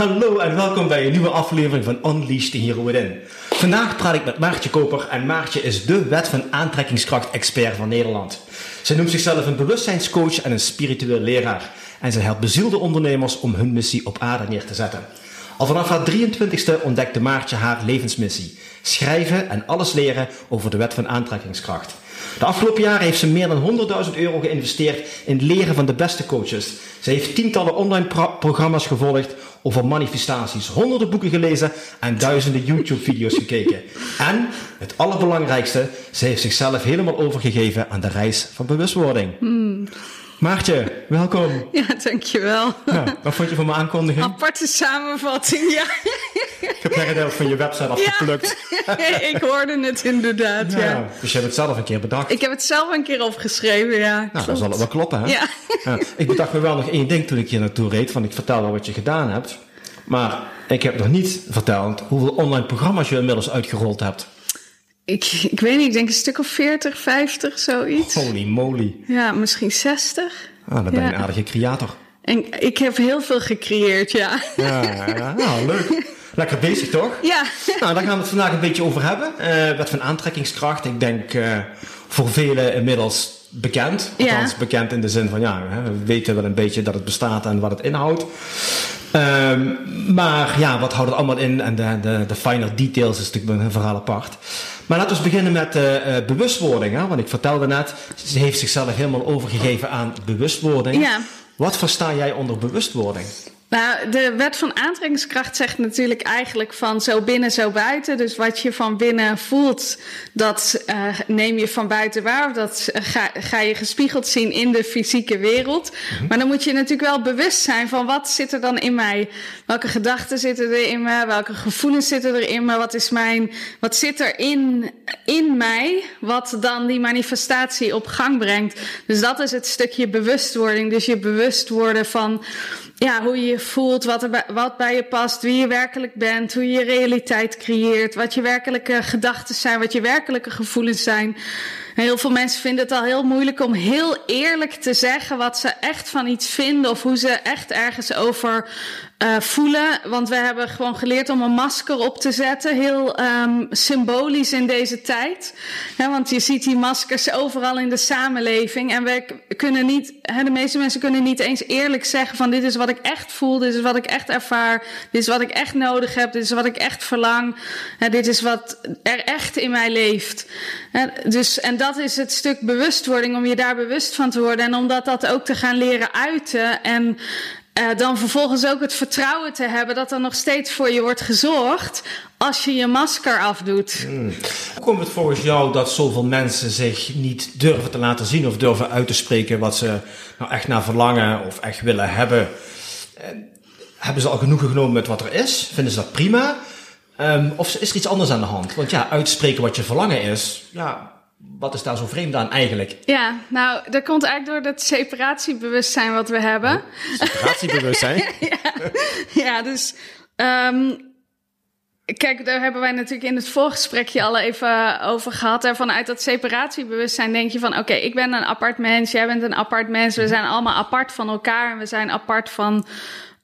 Hallo en welkom bij een nieuwe aflevering van Unleash the Hero Within. Vandaag praat ik met Maartje Koper en Maartje is de wet van aantrekkingskracht-expert van Nederland. Zij noemt zichzelf een bewustzijnscoach en een spiritueel leraar. En zij helpt bezielde ondernemers om hun missie op aarde neer te zetten. Al vanaf haar 23ste ontdekte Maartje haar levensmissie. Schrijven en alles leren over de wet van aantrekkingskracht. De afgelopen jaren heeft ze meer dan 100.000 euro geïnvesteerd in het leren van de beste coaches. Ze heeft tientallen online programma's gevolgd over manifestaties, honderden boeken gelezen en duizenden YouTube-video's gekeken. En het allerbelangrijkste, ze heeft zichzelf helemaal overgegeven aan de reis van bewustwording. Maartje, welkom. Ja, dankjewel. Ja, wat vond je van mijn aankondiging? Aparte samenvatting, ja. Ik heb net van je website afgeplukt. Ja. ik hoorde het inderdaad, ja. Ja, dus je hebt het zelf een keer bedacht. Ik heb het zelf een keer opgeschreven, ja. Nou, dan zal het wel kloppen, hè? Ja. Ja, ik bedacht me wel nog één ding toen ik hier naartoe reed. Van ik vertel wel wat je gedaan hebt. Maar ik heb nog niet verteld hoeveel online programma's je inmiddels uitgerold hebt. Ik, ik weet niet, ik denk een stuk of 40, 50, zoiets. Holy moly. Ja, misschien 60. Ah, dan ben je Ja. een aardige creator. En ik heb heel veel gecreëerd, ja. Ja, ja, nou, leuk. Lekker bezig, toch? Ja, Nou, daar gaan we het vandaag een beetje over hebben. Eh wet van aantrekkingskracht. Ik denk eh, voor velen inmiddels bekend. Ja. Althans, bekend in de zin van, ja, hè, we weten wel een beetje dat het bestaat en wat het inhoudt. Ehm, maar ja, wat houdt het allemaal in? En de, de, de finer details is natuurlijk een verhaal apart. Maar laten we beginnen met eh, bewustwording. Hè? Want ik vertelde net, ze heeft zichzelf helemaal overgegeven aan bewustwording. Ja. Wat versta jij onder bewustwording? Nou, de wet van aantrekkingskracht zegt natuurlijk eigenlijk van zo binnen, zo buiten. Dus wat je van binnen voelt, dat eh, neem je van buiten waar. Of dat eh, ga, ga je gespiegeld zien in de fysieke wereld. Maar dan moet je natuurlijk wel bewust zijn van wat zit er dan in mij? Welke gedachten zitten er in me? Welke gevoelens zitten er in me? Wat, is mijn, wat zit er in, in mij? Wat dan die manifestatie op gang brengt. Dus dat is het stukje bewustwording. Dus je bewust worden van ja, hoe je voelt, wat, er wat bij je past, wie je werkelijk bent, hoe je je realiteit creëert, wat je werkelijke gedachten zijn, wat je werkelijke gevoelens zijn. Heel veel mensen vinden het al heel moeilijk om heel eerlijk te zeggen wat ze echt van iets vinden of hoe ze echt ergens over uh, voelen. Want we hebben gewoon geleerd om een masker op te zetten, heel um, symbolisch in deze tijd. Want je ziet die maskers overal in de samenleving en we kunnen niet, de meeste mensen kunnen niet eens eerlijk zeggen van dit is wat ik echt voel, dit is wat ik echt ervaar, dit is wat ik echt nodig heb, dit is wat ik echt verlang, dit is wat er echt in mij leeft. dus, en dat is het stuk bewustwording, om je daar bewust van te worden en om dat, dat ook te gaan leren uiten en uh, dan vervolgens ook het vertrouwen te hebben dat er nog steeds voor je wordt gezorgd als je je masker afdoet. Hmm. Hoe komt het volgens jou dat zoveel mensen zich niet durven te laten zien of durven uit te spreken wat ze nou echt naar verlangen of echt willen hebben? Uh, hebben ze al genoegen genomen met wat er is? Vinden ze dat prima? Um, of is er iets anders aan de hand? Want ja, uitspreken wat je verlangen is, ja, wat is daar zo vreemd aan eigenlijk? Ja, nou, dat komt eigenlijk door dat separatiebewustzijn wat we hebben. Separatiebewustzijn? ja, ja, dus. Um, Kijk, daar hebben wij natuurlijk in het voorgesprekje al even over gehad. En vanuit dat separatiebewustzijn denk je van... oké, okay, ik ben een apart mens, jij bent een apart mens. We zijn allemaal apart van elkaar en we zijn apart van...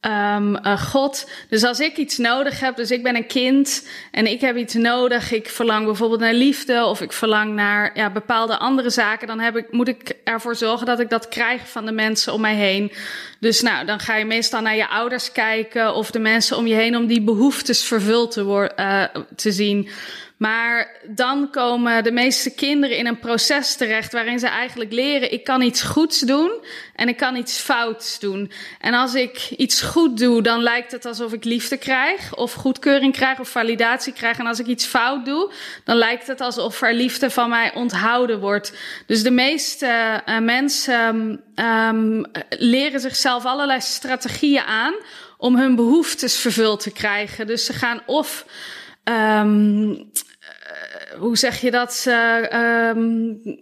Um, uh, God. Dus als ik iets nodig heb, dus ik ben een kind en ik heb iets nodig, ik verlang bijvoorbeeld naar liefde of ik verlang naar ja, bepaalde andere zaken, dan heb ik, moet ik ervoor zorgen dat ik dat krijg van de mensen om mij heen. Dus nou, dan ga je meestal naar je ouders kijken of de mensen om je heen om die behoeftes vervuld te, worden, uh, te zien. Maar dan komen de meeste kinderen in een proces terecht waarin ze eigenlijk leren: ik kan iets goeds doen en ik kan iets fouts doen. En als ik iets goed doe, dan lijkt het alsof ik liefde krijg, of goedkeuring krijg, of validatie krijg. En als ik iets fout doe, dan lijkt het alsof er liefde van mij onthouden wordt. Dus de meeste uh, mensen um, leren zichzelf allerlei strategieën aan om hun behoeftes vervuld te krijgen. Dus ze gaan of um, hoe zeg je dat, uh,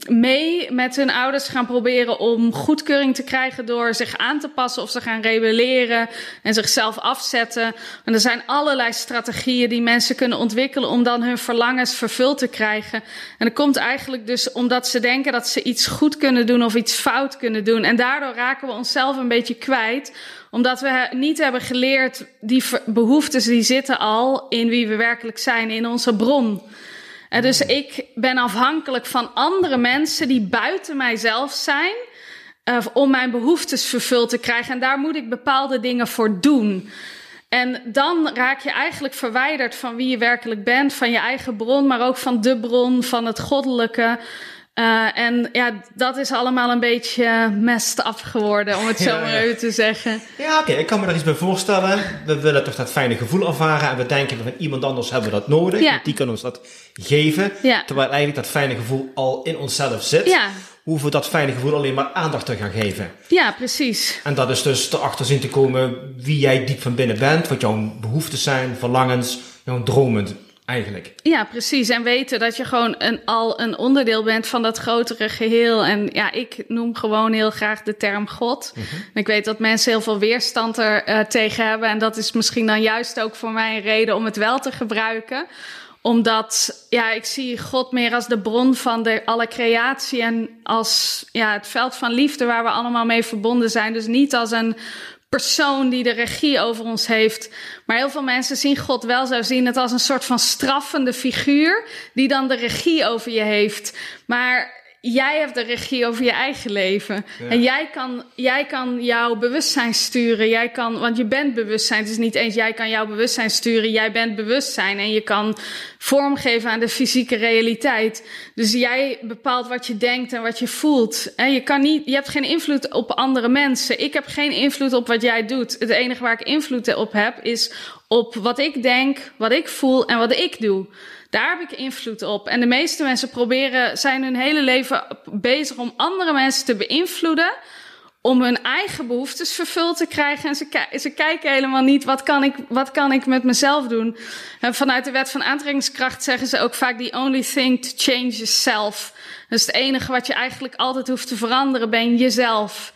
mee met hun ouders gaan proberen om goedkeuring te krijgen door zich aan te passen of ze gaan rebelleren en zichzelf afzetten. En er zijn allerlei strategieën die mensen kunnen ontwikkelen om dan hun verlangens vervuld te krijgen. En dat komt eigenlijk dus omdat ze denken dat ze iets goed kunnen doen of iets fout kunnen doen. En daardoor raken we onszelf een beetje kwijt omdat we niet hebben geleerd, die behoeftes die zitten al in wie we werkelijk zijn, in onze bron. En dus ik ben afhankelijk van andere mensen die buiten mijzelf zijn. Uh, om mijn behoeftes vervuld te krijgen. En daar moet ik bepaalde dingen voor doen. En dan raak je eigenlijk verwijderd van wie je werkelijk bent, van je eigen bron, maar ook van de bron, van het goddelijke. Uh, en ja, dat is allemaal een beetje messed up geworden, om het zo maar even te zeggen. Ja, oké, ik kan me er iets bij voorstellen. We willen toch dat fijne gevoel ervaren en we denken van iemand anders hebben we dat nodig. Ja. Die kan ons dat geven. Ja. Terwijl eigenlijk dat fijne gevoel al in onszelf zit. Ja. Hoeven we dat fijne gevoel alleen maar aandacht te gaan geven. Ja, precies. En dat is dus erachter zien te komen wie jij diep van binnen bent, wat jouw behoeften zijn, verlangens, jouw dromen eigenlijk. Ja, precies. En weten dat je gewoon een, al een onderdeel bent van dat grotere geheel. En ja, ik noem gewoon heel graag de term God. Mm Ik weet dat mensen heel veel weerstand er uh, tegen hebben. En dat is misschien dan juist ook voor mij een reden om het wel te gebruiken omdat, ja, ik zie God meer als de bron van de, alle creatie en als ja, het veld van liefde waar we allemaal mee verbonden zijn. Dus niet als een persoon die de regie over ons heeft. Maar heel veel mensen zien God wel zo, zien het als een soort van straffende figuur die dan de regie over je heeft. Maar jij hebt de regie over je eigen leven. En jij kan, jij kan jouw bewustzijn sturen. Jij kan, want je bent bewustzijn. Het is niet eens jij kan jouw bewustzijn sturen. Jij bent bewustzijn. En je kan vormgeven aan de fysieke realiteit. Dus jij bepaalt wat je denkt en wat je voelt. En je, kan niet, je hebt geen invloed op andere mensen. Ik heb geen invloed op wat jij doet. Het enige waar ik invloed op heb, is op wat ik denk, wat ik voel en wat ik doe. Daar heb ik invloed op. En de meeste mensen proberen, zijn hun hele leven bezig om andere mensen te beïnvloeden. Om hun eigen behoeftes vervuld te krijgen. En ze, ze kijken helemaal niet, wat kan, ik, wat kan ik met mezelf doen? En vanuit de wet van aantrekkingskracht zeggen ze ook vaak: the only thing to change is self. Dus het enige wat je eigenlijk altijd hoeft te veranderen, ben jezelf.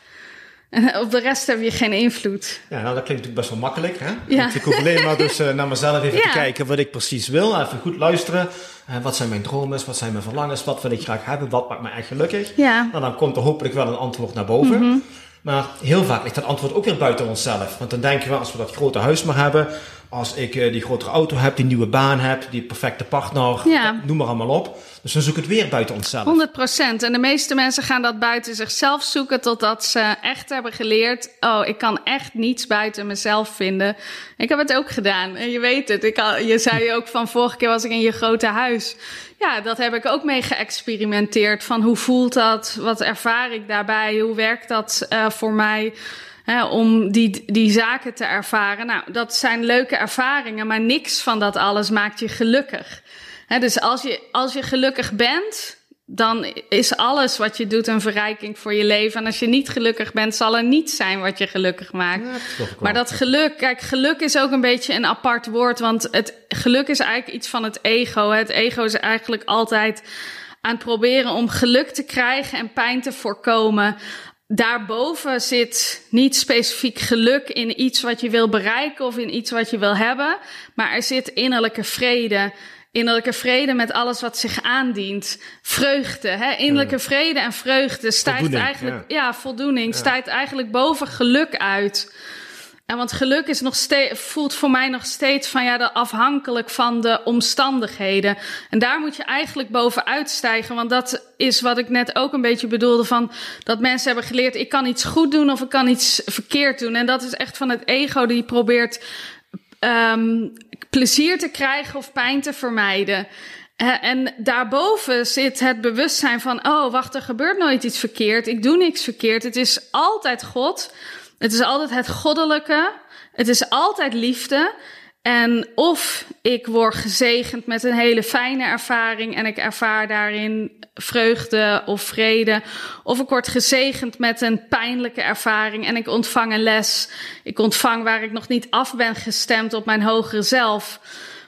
En op de rest heb je geen invloed. Ja, nou, dat klinkt natuurlijk best wel makkelijk. Hè? Ja. Ik hoef alleen maar dus uh, naar mezelf even te kijken wat ik precies wil. Even goed luisteren. Uh, wat zijn mijn dromen? Wat zijn mijn verlangens? Wat wil ik graag hebben? Wat maakt me echt gelukkig? Ja. Nou, dan komt er hopelijk wel een antwoord naar boven. Mm -hmm. Maar heel vaak ligt dat antwoord ook weer buiten onszelf. Want dan denken we, als we dat grote huis maar hebben, als ik uh, die grotere auto heb, die nieuwe baan heb, die perfecte partner, ja. noem maar allemaal op. Dus dan zoek ik het weer buiten onszelf. 100 procent. En de meeste mensen gaan dat buiten zichzelf zoeken totdat ze echt hebben geleerd: oh, ik kan echt niets buiten mezelf vinden. Ik heb het ook gedaan. En je weet het. Ik al, je zei ook van vorige keer was ik in je grote huis. Ja, dat heb ik ook mee geëxperimenteerd. Van hoe voelt dat? Wat ervaar ik daarbij? Hoe werkt dat uh, voor mij? Hè, om die, die zaken te ervaren. Nou, dat zijn leuke ervaringen, maar niks van dat alles maakt je gelukkig. Hè, dus als je, als je gelukkig bent, dan is alles wat je doet een verrijking voor je leven. En als je niet gelukkig bent, zal er niets zijn wat je gelukkig maakt. maar dat geluk, kijk, geluk is ook een beetje een apart woord. Want het geluk is eigenlijk iets van het ego. Het ego is eigenlijk altijd aan het proberen om geluk te krijgen en pijn te voorkomen daarboven zit niet specifiek geluk in iets wat je wil bereiken of in iets wat je wil hebben, maar er zit innerlijke vrede. Innerlijke vrede met alles wat zich aandient. Vreugde, hè? innerlijke vrede en vreugde stijgt eigenlijk, ja, ja voldoening, ja. stijgt eigenlijk boven geluk uit. En want geluk is nog steeds, voelt voor mij nog steeds van ja, afhankelijk van de omstandigheden. En daar moet je eigenlijk bovenuit stijgen. Want dat is wat ik net ook een beetje bedoelde van dat mensen hebben geleerd, ik kan iets goed doen of ik kan iets verkeerd doen. En dat is echt van het ego die probeert um, plezier te krijgen of pijn te vermijden. En daarboven zit het bewustzijn van: oh, wacht, er gebeurt nooit iets verkeerd. Ik doe niks verkeerd. Het is altijd God. Het is altijd het goddelijke. Het is altijd liefde. En of ik word gezegend met een hele fijne ervaring en ik ervaar daarin vreugde of vrede. Of ik word gezegend met een pijnlijke ervaring en ik ontvang een les. Ik ontvang waar ik nog niet af ben gestemd op mijn hogere zelf.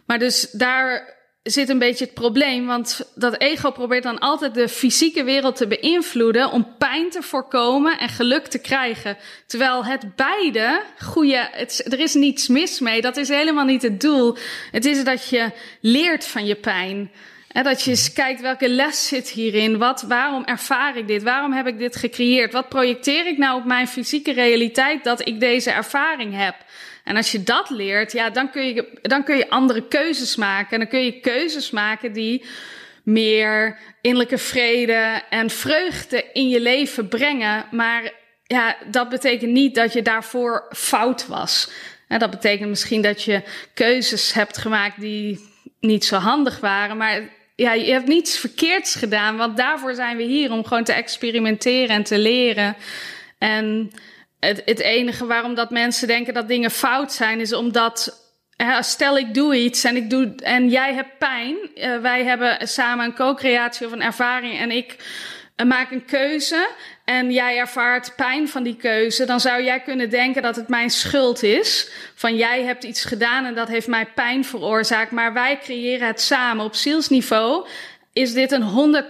Maar dus daar zit een beetje het probleem. Want dat ego probeert dan altijd de fysieke wereld te beïnvloeden om pijn te voorkomen en geluk te krijgen. Terwijl het beide goede, het, er is niets mis mee. Dat is helemaal niet het doel. Het is dat je leert van je pijn. En dat je eens kijkt welke les zit hierin. Wat, waarom ervaar ik dit? Waarom heb ik dit gecreëerd? Wat projecteer ik nou op mijn fysieke realiteit dat ik deze ervaring heb? En als je dat leert, ja, dan kun je, dan kun je andere keuzes maken. En dan kun je keuzes maken die meer innerlijke vrede en vreugde in je leven brengen. Maar ja, dat betekent niet dat je daarvoor fout was. En dat betekent misschien dat je keuzes hebt gemaakt die niet zo handig waren. Maar ja, je hebt niets verkeerds gedaan. Want daarvoor zijn we hier om gewoon te experimenteren en te leren. En het, het enige waarom dat mensen denken dat dingen fout zijn, is omdat stel ik doe iets en ik doe en jij hebt pijn. Uh, wij hebben samen een co-creatie of een ervaring en ik uh, maak een keuze en jij ervaart pijn van die keuze, dan zou jij kunnen denken dat het mijn schuld is. Van jij hebt iets gedaan en dat heeft mij pijn veroorzaakt. Maar wij creëren het samen op zielsniveau is dit een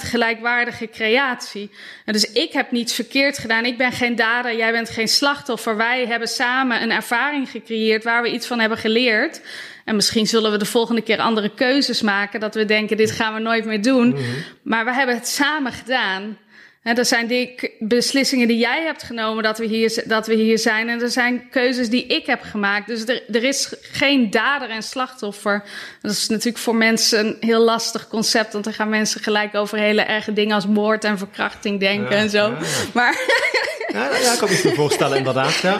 100% gelijkwaardige creatie. En dus ik heb niets verkeerd gedaan. Ik ben geen dader, jij bent geen slachtoffer. Wij hebben samen een ervaring gecreëerd waar we iets van hebben geleerd. En misschien zullen we de volgende keer andere keuzes maken. Dat we denken, dit gaan we nooit meer doen. Mhm. Maar we hebben het samen gedaan. En dat zijn die beslissingen die jij hebt genomen dat we, hier, dat we hier zijn. En er zijn keuzes die ik heb gemaakt. Dus er, er is geen dader en slachtoffer. Dat is natuurlijk voor mensen een heel lastig concept. Want dan gaan mensen gelijk over hele erge dingen als moord en verkrachting denken en zo. Ja, Maar. Ja, ja, ik kan me voorstellen, inderdaad. Ja.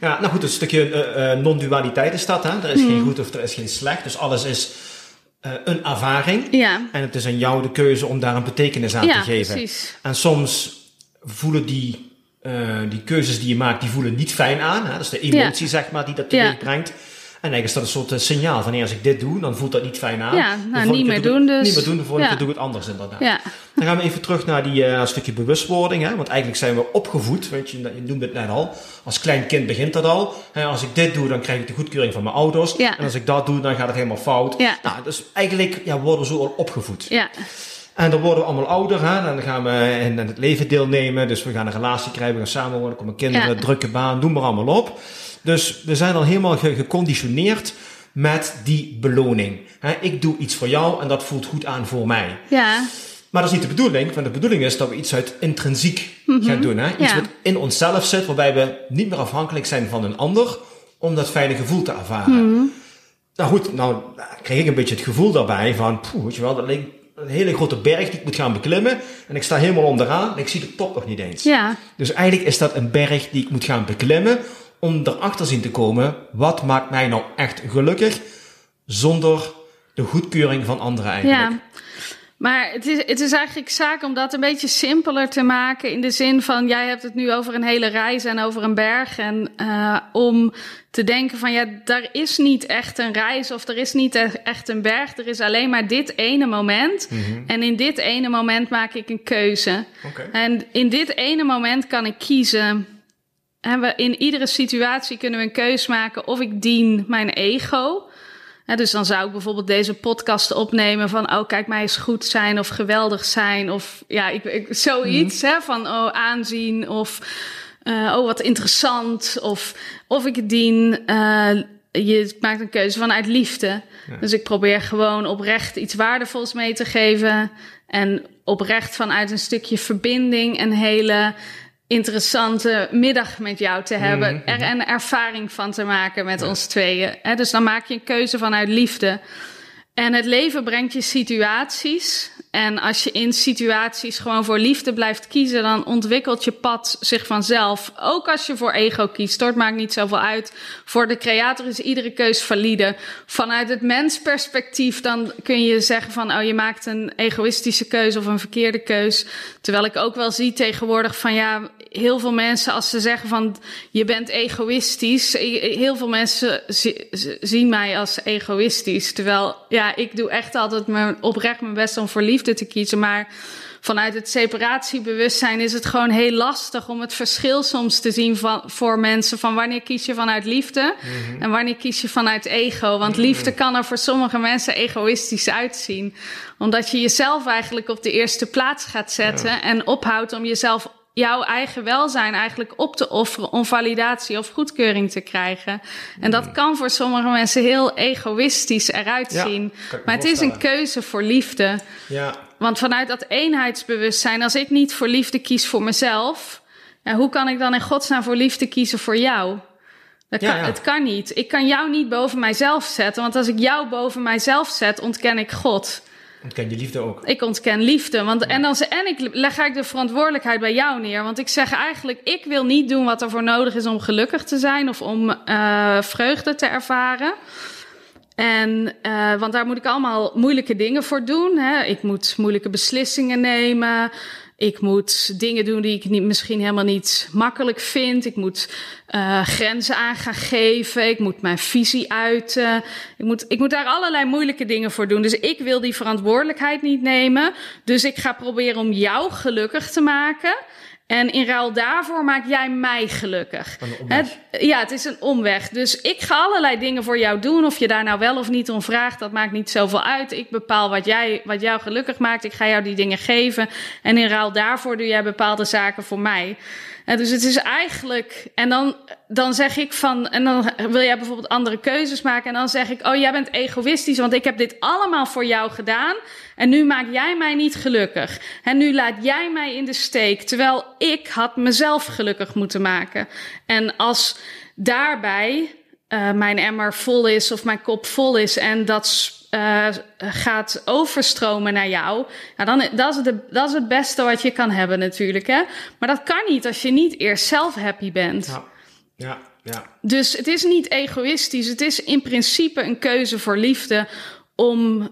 ja. nou goed, een stukje uh, non-dualiteit is dat. Hè? Er is geen hmm. goed of er is geen slecht. Dus alles is uh, een ervaring. Ja. En het is aan jou de keuze om daar een betekenis aan te geven. Precies. En soms voelen die, uh, die keuzes die je maakt, die voelen niet fijn aan. Hè? Dat is de emotie, zeg maar, die dat teweeg brengt. En eigenlijk is dat een soort uh, signaal van, als ik dit doe, dan voelt dat niet fijn aan. Ja, nou, niet meer doen dus. Niet meer doen, de volgende keer doe ik het anders inderdaad. Ja. Dan gaan we even terug naar die uh, stukje bewustwording. Hè? Want eigenlijk zijn we opgevoed, weet je, je noemde het net al. Als klein kind begint dat al. Als ik dit doe, dan krijg ik de goedkeuring van mijn ouders. Ja. En als ik dat doe, dan gaat het helemaal fout. Ja. Nou, dus eigenlijk ja, worden we zo al opgevoed. Ja. En dan worden we allemaal ouder, hè? dan gaan we in het leven deelnemen. Dus we gaan een relatie krijgen, we gaan samenwonen, komen kinderen, drukke baan, noem maar allemaal op. Dus we zijn al helemaal geconditioneerd met die beloning. ik doe iets voor jou en dat voelt goed aan voor mij. Ja. Maar dat is niet de bedoeling, want de bedoeling is dat we iets uit intrinsiek mhm. gaan doen. Hè? Iets wat in onszelf zit, waarbij we niet meer afhankelijk zijn van een ander om dat fijne gevoel te ervaren. Mhm. Nou goed, nou kreeg ik een beetje het gevoel daarbij van, poeh, weet je wel, dat lijkt een hele grote berg die ik moet gaan beklimmen. En ik sta helemaal onderaan en ik zie de top nog niet eens. Ja. Dus eigenlijk is dat een berg die ik moet gaan beklimmen om erachter zien te komen, wat maakt mij nou echt gelukkig, zonder de goedkeuring van anderen eigenlijk. Ja. Maar het is, het is eigenlijk zaak om dat een beetje simpeler te maken. In de zin van, jij hebt het nu over een hele reis en over een berg. En uh, om te denken van, ja, daar is niet echt een reis of er is niet e-, echt een berg. Er is alleen maar dit ene moment. Mm -hmm. En in dit ene moment maak ik een keuze. Okay. En in dit ene moment kan ik kiezen en we, in iedere situatie kunnen we een keus maken of ik dien mijn ego. dus dan zou ik bijvoorbeeld deze podcast opnemen van, oh kijk mij eens goed zijn of geweldig zijn of ja, ik, ik zoiets mm. hè, van oh aanzien of uh, oh wat interessant of of ik dien. Uh, je maakt een keuze vanuit liefde. Dus ik probeer gewoon oprecht iets waardevols mee te geven en oprecht vanuit een stukje verbinding een hele interessante middag met jou te hebben. Mhm, er mhm. een ervaring van te maken met ons tweeën. Dus dan maak je een keuze vanuit liefde. En het leven brengt je situaties En als je in situaties gewoon voor liefde blijft kiezen, dan ontwikkelt je pad zich vanzelf. Ook als je voor ego kiest. Het maakt niet zoveel uit. Voor de creator is iedere keus valide. Vanuit het mensperspectief, dan kun je zeggen van, oh, je maakt een egoïstische keuze of een verkeerde keus. Terwijl ik ook wel zie tegenwoordig van, ja, heel veel mensen, als ze zeggen van, je bent egoïstisch. Heel veel mensen zien mij als egoïstisch. Terwijl, ja, ik doe echt altijd mijn, oprecht mijn best om voor liefde te kiezen. Maar vanuit het separatiebewustzijn is het gewoon heel lastig om het verschil soms te zien van, voor mensen. Van wanneer kies je vanuit liefde mhm. en wanneer kies je vanuit ego. Want mhm. liefde kan er voor sommige mensen egoïstisch uitzien. Omdat je jezelf eigenlijk op de eerste plaats gaat zetten en ophoudt om jezelf jouw eigen welzijn eigenlijk op te offeren om validatie of goedkeuring te krijgen. En dat kan voor sommige mensen heel egoïstisch eruit zien. maar het is een keuze voor liefde. Ja. Want vanuit dat eenheidsbewustzijn, als ik niet voor liefde kies voor mezelf, ja, hoe kan ik dan in godsnaam voor liefde kiezen voor jou? Dat kan, Het kan niet. Ik kan jou niet boven mijzelf zetten, want als ik jou boven mijzelf zet, ontken ik God. Ontken je liefde ook? Ik ontken liefde. Want, en, dan, en ik leg ik de verantwoordelijkheid bij jou neer. Want ik zeg eigenlijk, ik wil niet doen wat er voor nodig is om gelukkig te zijn of om uh, vreugde te ervaren. En, uh, want daar moet ik allemaal moeilijke dingen voor doen. Hè. Ik moet moeilijke beslissingen nemen. Ik moet dingen doen die ik niet, misschien helemaal niet makkelijk vind. Ik moet uh, grenzen aan gaan geven. Ik moet mijn visie uiten. Ik moet, ik moet daar allerlei moeilijke dingen voor doen. Dus ik wil die verantwoordelijkheid niet nemen. Dus ik ga proberen om jou gelukkig te maken. En in ruil daarvoor maak jij mij gelukkig. Het, ja, het is een omweg. Dus ik ga allerlei dingen voor jou doen. Of je daar nou wel of niet om vraagt, dat maakt niet zoveel uit. Ik bepaal wat, jij, wat jou gelukkig maakt. Ik ga jou die dingen geven. En in ruil daarvoor doe jij bepaalde zaken voor mij. En dus het is eigenlijk. En dan, dan zeg ik van. En dan wil jij bijvoorbeeld andere keuzes maken. En dan zeg ik: Oh, jij bent egoïstisch, want ik heb dit allemaal voor jou gedaan. En nu maak jij mij niet gelukkig. En nu laat jij mij in de steek. Terwijl ik had mezelf gelukkig moeten maken. En als daarbij uh, mijn emmer vol is of mijn kop vol is en dat uh, gaat overstromen naar jou, ja, dan dat is, de, dat is het beste wat je kan hebben natuurlijk. Hè? Maar dat kan niet als je niet eerst zelf happy bent. Ja. Ja, ja. Dus het is niet egoïstisch. Het is in principe een keuze voor liefde om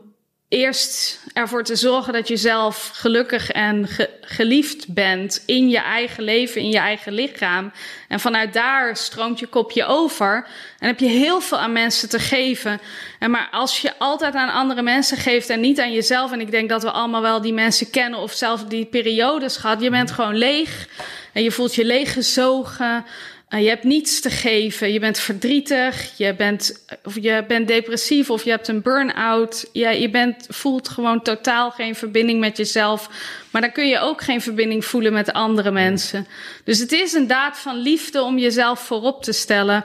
eerst ervoor te zorgen dat je zelf gelukkig en geliefd bent in je eigen leven, in je eigen lichaam. En vanuit daar stroomt je kopje over. En heb je heel veel aan mensen te geven. En maar als je altijd aan andere mensen geeft en niet aan jezelf, en ik denk dat we allemaal wel die mensen kennen of zelf die periodes gehad, je bent gewoon leeg en je voelt je leeggezogen. Uh, je hebt niets te geven, je bent verdrietig, je bent, of je bent depressief of je hebt een burn-out. Ja, je bent, voelt gewoon totaal geen verbinding met jezelf. Maar dan kun je ook geen verbinding voelen met andere mensen. Dus het is een daad van liefde om jezelf voorop te stellen.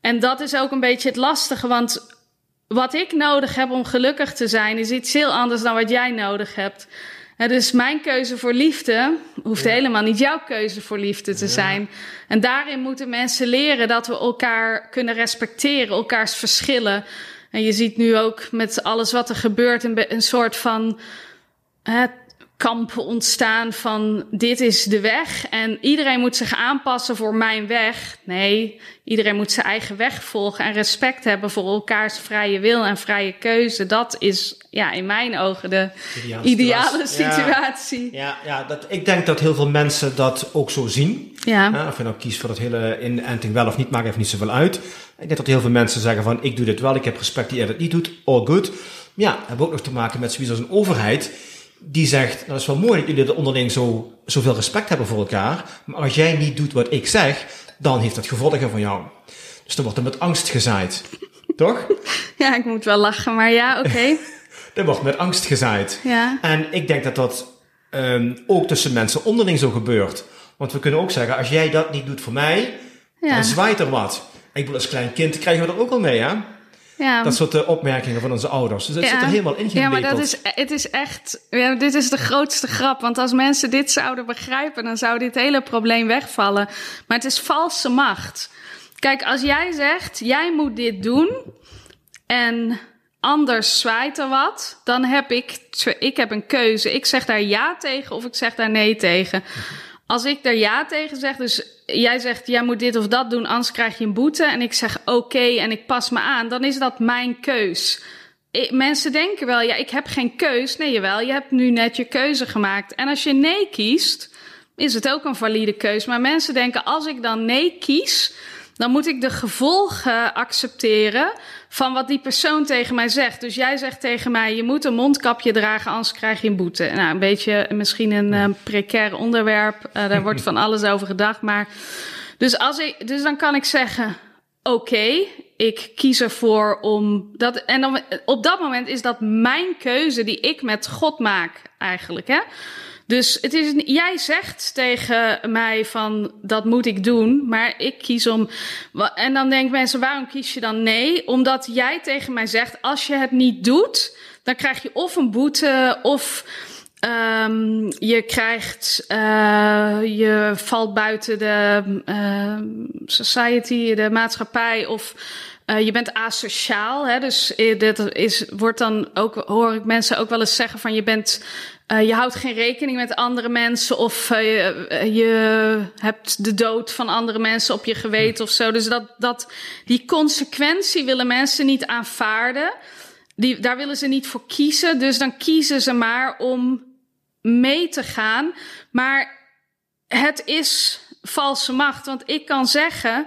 En dat is ook een beetje het lastige, want wat ik nodig heb om gelukkig te zijn, is iets heel anders dan wat jij nodig hebt. Ja, dus mijn keuze voor liefde hoeft helemaal niet jouw keuze voor liefde te zijn. En daarin moeten mensen leren dat we elkaar kunnen respecteren, elkaars verschillen. En je ziet nu ook met alles wat er gebeurt, een, een soort van hè, kamp ontstaan van dit is de weg en iedereen moet zich aanpassen voor mijn weg. Nee, iedereen moet zijn eigen weg volgen en respect hebben voor elkaars vrije wil en vrije keuze. Dat is ja, in mijn ogen de ideale, situatie. Ja, ja, dat, ik denk dat heel veel mensen dat ook zo zien. Ja. of je nou kiest voor dat hele inenting wel of niet, maakt even niet zoveel uit. Ik denk dat heel veel mensen zeggen van ik doe dit wel, ik heb respect die jij dat niet doet, all good. Ja, hebben ook nog te maken met zoiets als een overheid die zegt, nou, dat is wel mooi dat jullie er onderling zo, zoveel respect hebben voor elkaar. Maar als jij niet doet wat ik zeg, dan heeft dat gevolgen van jou. Dus dan wordt er met angst gezaaid. Toch? Ja, ik moet wel lachen, maar ja, oké. Okay. er wordt met angst gezaaid. Ja. En ik denk dat dat um, ook tussen mensen onderling zo gebeurt. Want we kunnen ook zeggen, als jij dat niet doet voor mij, ja. dan zwaait er wat. Ik bedoel, als klein kind krijgen we dat ook al mee, hè? Ja. Dat soort uh, opmerkingen van onze ouders. Dus het zit er helemaal in Ja, maar dat is, het is echt... Ja, dit is de grootste grap. Want als mensen dit zouden begrijpen... dan zou dit hele probleem wegvallen. Maar het is valse macht. Kijk, als jij zegt... jij moet dit doen... en anders zwaait er wat, dan heb ik, ik heb een keuze. Ik zeg daar ja tegen of ik zeg daar nee tegen. Als ik daar ja tegen zeg, dus jij zegt jij moet dit of dat doen, anders krijg je een boete. En ik zeg oké en ik pas me aan, dan is dat mijn keus. mensen denken wel, ja, ik heb geen keus. Nee, jawel, je hebt nu net je keuze gemaakt. En als je nee kiest, is het ook een valide keus. Maar mensen denken, als ik dan nee kies, dan moet ik de gevolgen accepteren van wat die persoon tegen mij zegt. Dus jij zegt tegen mij: je moet een mondkapje dragen, anders krijg je een boete. Nou, een beetje misschien een uh, precair onderwerp. Uh, daar wordt van alles over gedacht. Maar dus, als ik, dus dan kan ik zeggen: oké, ik kies ervoor om dat. En dan, op dat moment is dat mijn keuze die ik met God maak, eigenlijk. Hè? Dus het is, jij zegt tegen mij van dat moet ik doen, maar ik kies om. En dan denken mensen, waarom kies je dan nee? Omdat jij tegen mij zegt, als je het niet doet, dan krijg je of een boete of. Um, je krijgt, uh, je valt buiten de uh, society, de maatschappij, of uh, je bent asociaal. Hè? Dus dit is, wordt dan ook, hoor ik mensen ook wel eens zeggen van je bent uh, je houdt geen rekening met andere mensen of uh, je hebt de dood van andere mensen op je geweten of zo. Dus dat, dat, die consequentie willen mensen niet aanvaarden. Die, daar willen ze niet voor kiezen. Dus dan kiezen ze maar om mee te gaan. Maar het is valse macht. Want ik kan zeggen: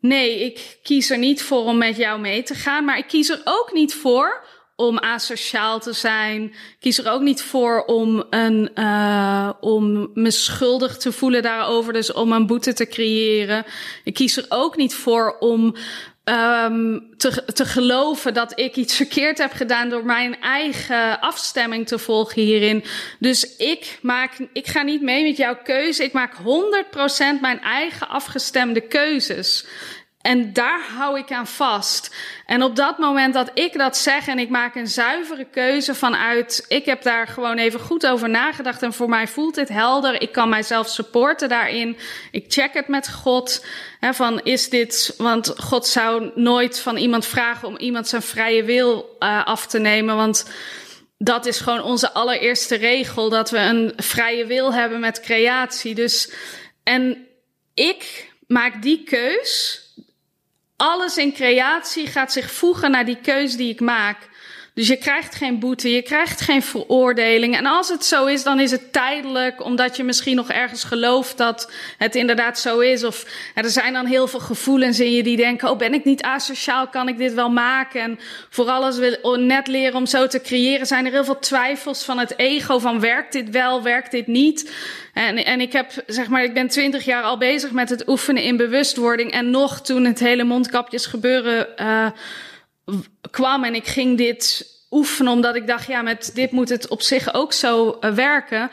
nee, ik kies er niet voor om met jou mee te gaan. Maar ik kies er ook niet voor om asociaal te zijn. Ik kies er ook niet voor om, een, uh, om me schuldig te voelen daarover, dus om een boete te creëren. Ik kies er ook niet voor om um, te, te geloven dat ik iets verkeerd heb gedaan door mijn eigen afstemming te volgen hierin. Dus ik maak, ik ga niet mee met jouw keuze. Ik maak 100% mijn eigen afgestemde keuzes. En daar hou ik aan vast. En op dat moment dat ik dat zeg en ik maak een zuivere keuze vanuit, ik heb daar gewoon even goed over nagedacht en voor mij voelt dit helder. Ik kan mijzelf supporten daarin. Ik check het met God. Hè, van is dit, want God zou nooit van iemand vragen om iemand zijn vrije wil uh, af te nemen. Want dat is gewoon onze allereerste regel, dat we een vrije wil hebben met creatie. Dus, en ik maak die keus alles in creatie gaat zich voegen naar die keuze die ik maak. Dus je krijgt geen boete, je krijgt geen veroordeling. En als het zo is, dan is het tijdelijk, omdat je misschien nog ergens gelooft dat het inderdaad zo is. Of er zijn dan heel veel gevoelens in je die denken: Oh, ben ik niet asociaal? Kan ik dit wel maken? En voor alles wil net leren om zo te creëren, zijn er heel veel twijfels van het ego: van werkt dit wel, werkt dit niet? En, en ik heb, zeg maar, ik ben twintig jaar al bezig met het oefenen in bewustwording. En nog toen het hele mondkapjes gebeuren uh, kwam en ik ging dit oefenen, omdat ik dacht, ja, met dit moet het op zich ook zo uh, werken.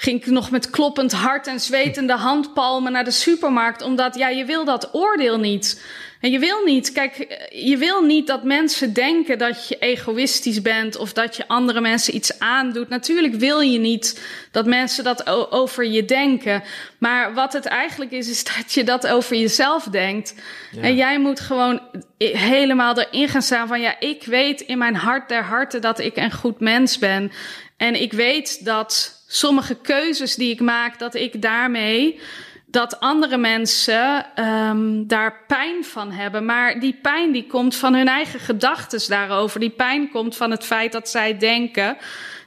Ging ik nog met kloppend hart en zwetende handpalmen naar de supermarkt, omdat ja, je wil dat oordeel niet. En je wil niet, kijk, je wil niet dat mensen denken dat je egoïstisch bent of dat je andere mensen iets aandoet. Natuurlijk wil je niet dat mensen dat over je denken. Maar wat het eigenlijk is, is dat je dat over jezelf denkt. Ja. En jij moet gewoon helemaal erin gaan staan van ja, ik weet in mijn hart der harten dat ik een goed mens ben. En ik weet dat sommige keuzes die ik maak, dat ik daarmee dat andere mensen um, daar pijn van hebben. Maar die pijn die komt van hun eigen gedachten daarover. Die pijn komt van het feit dat zij denken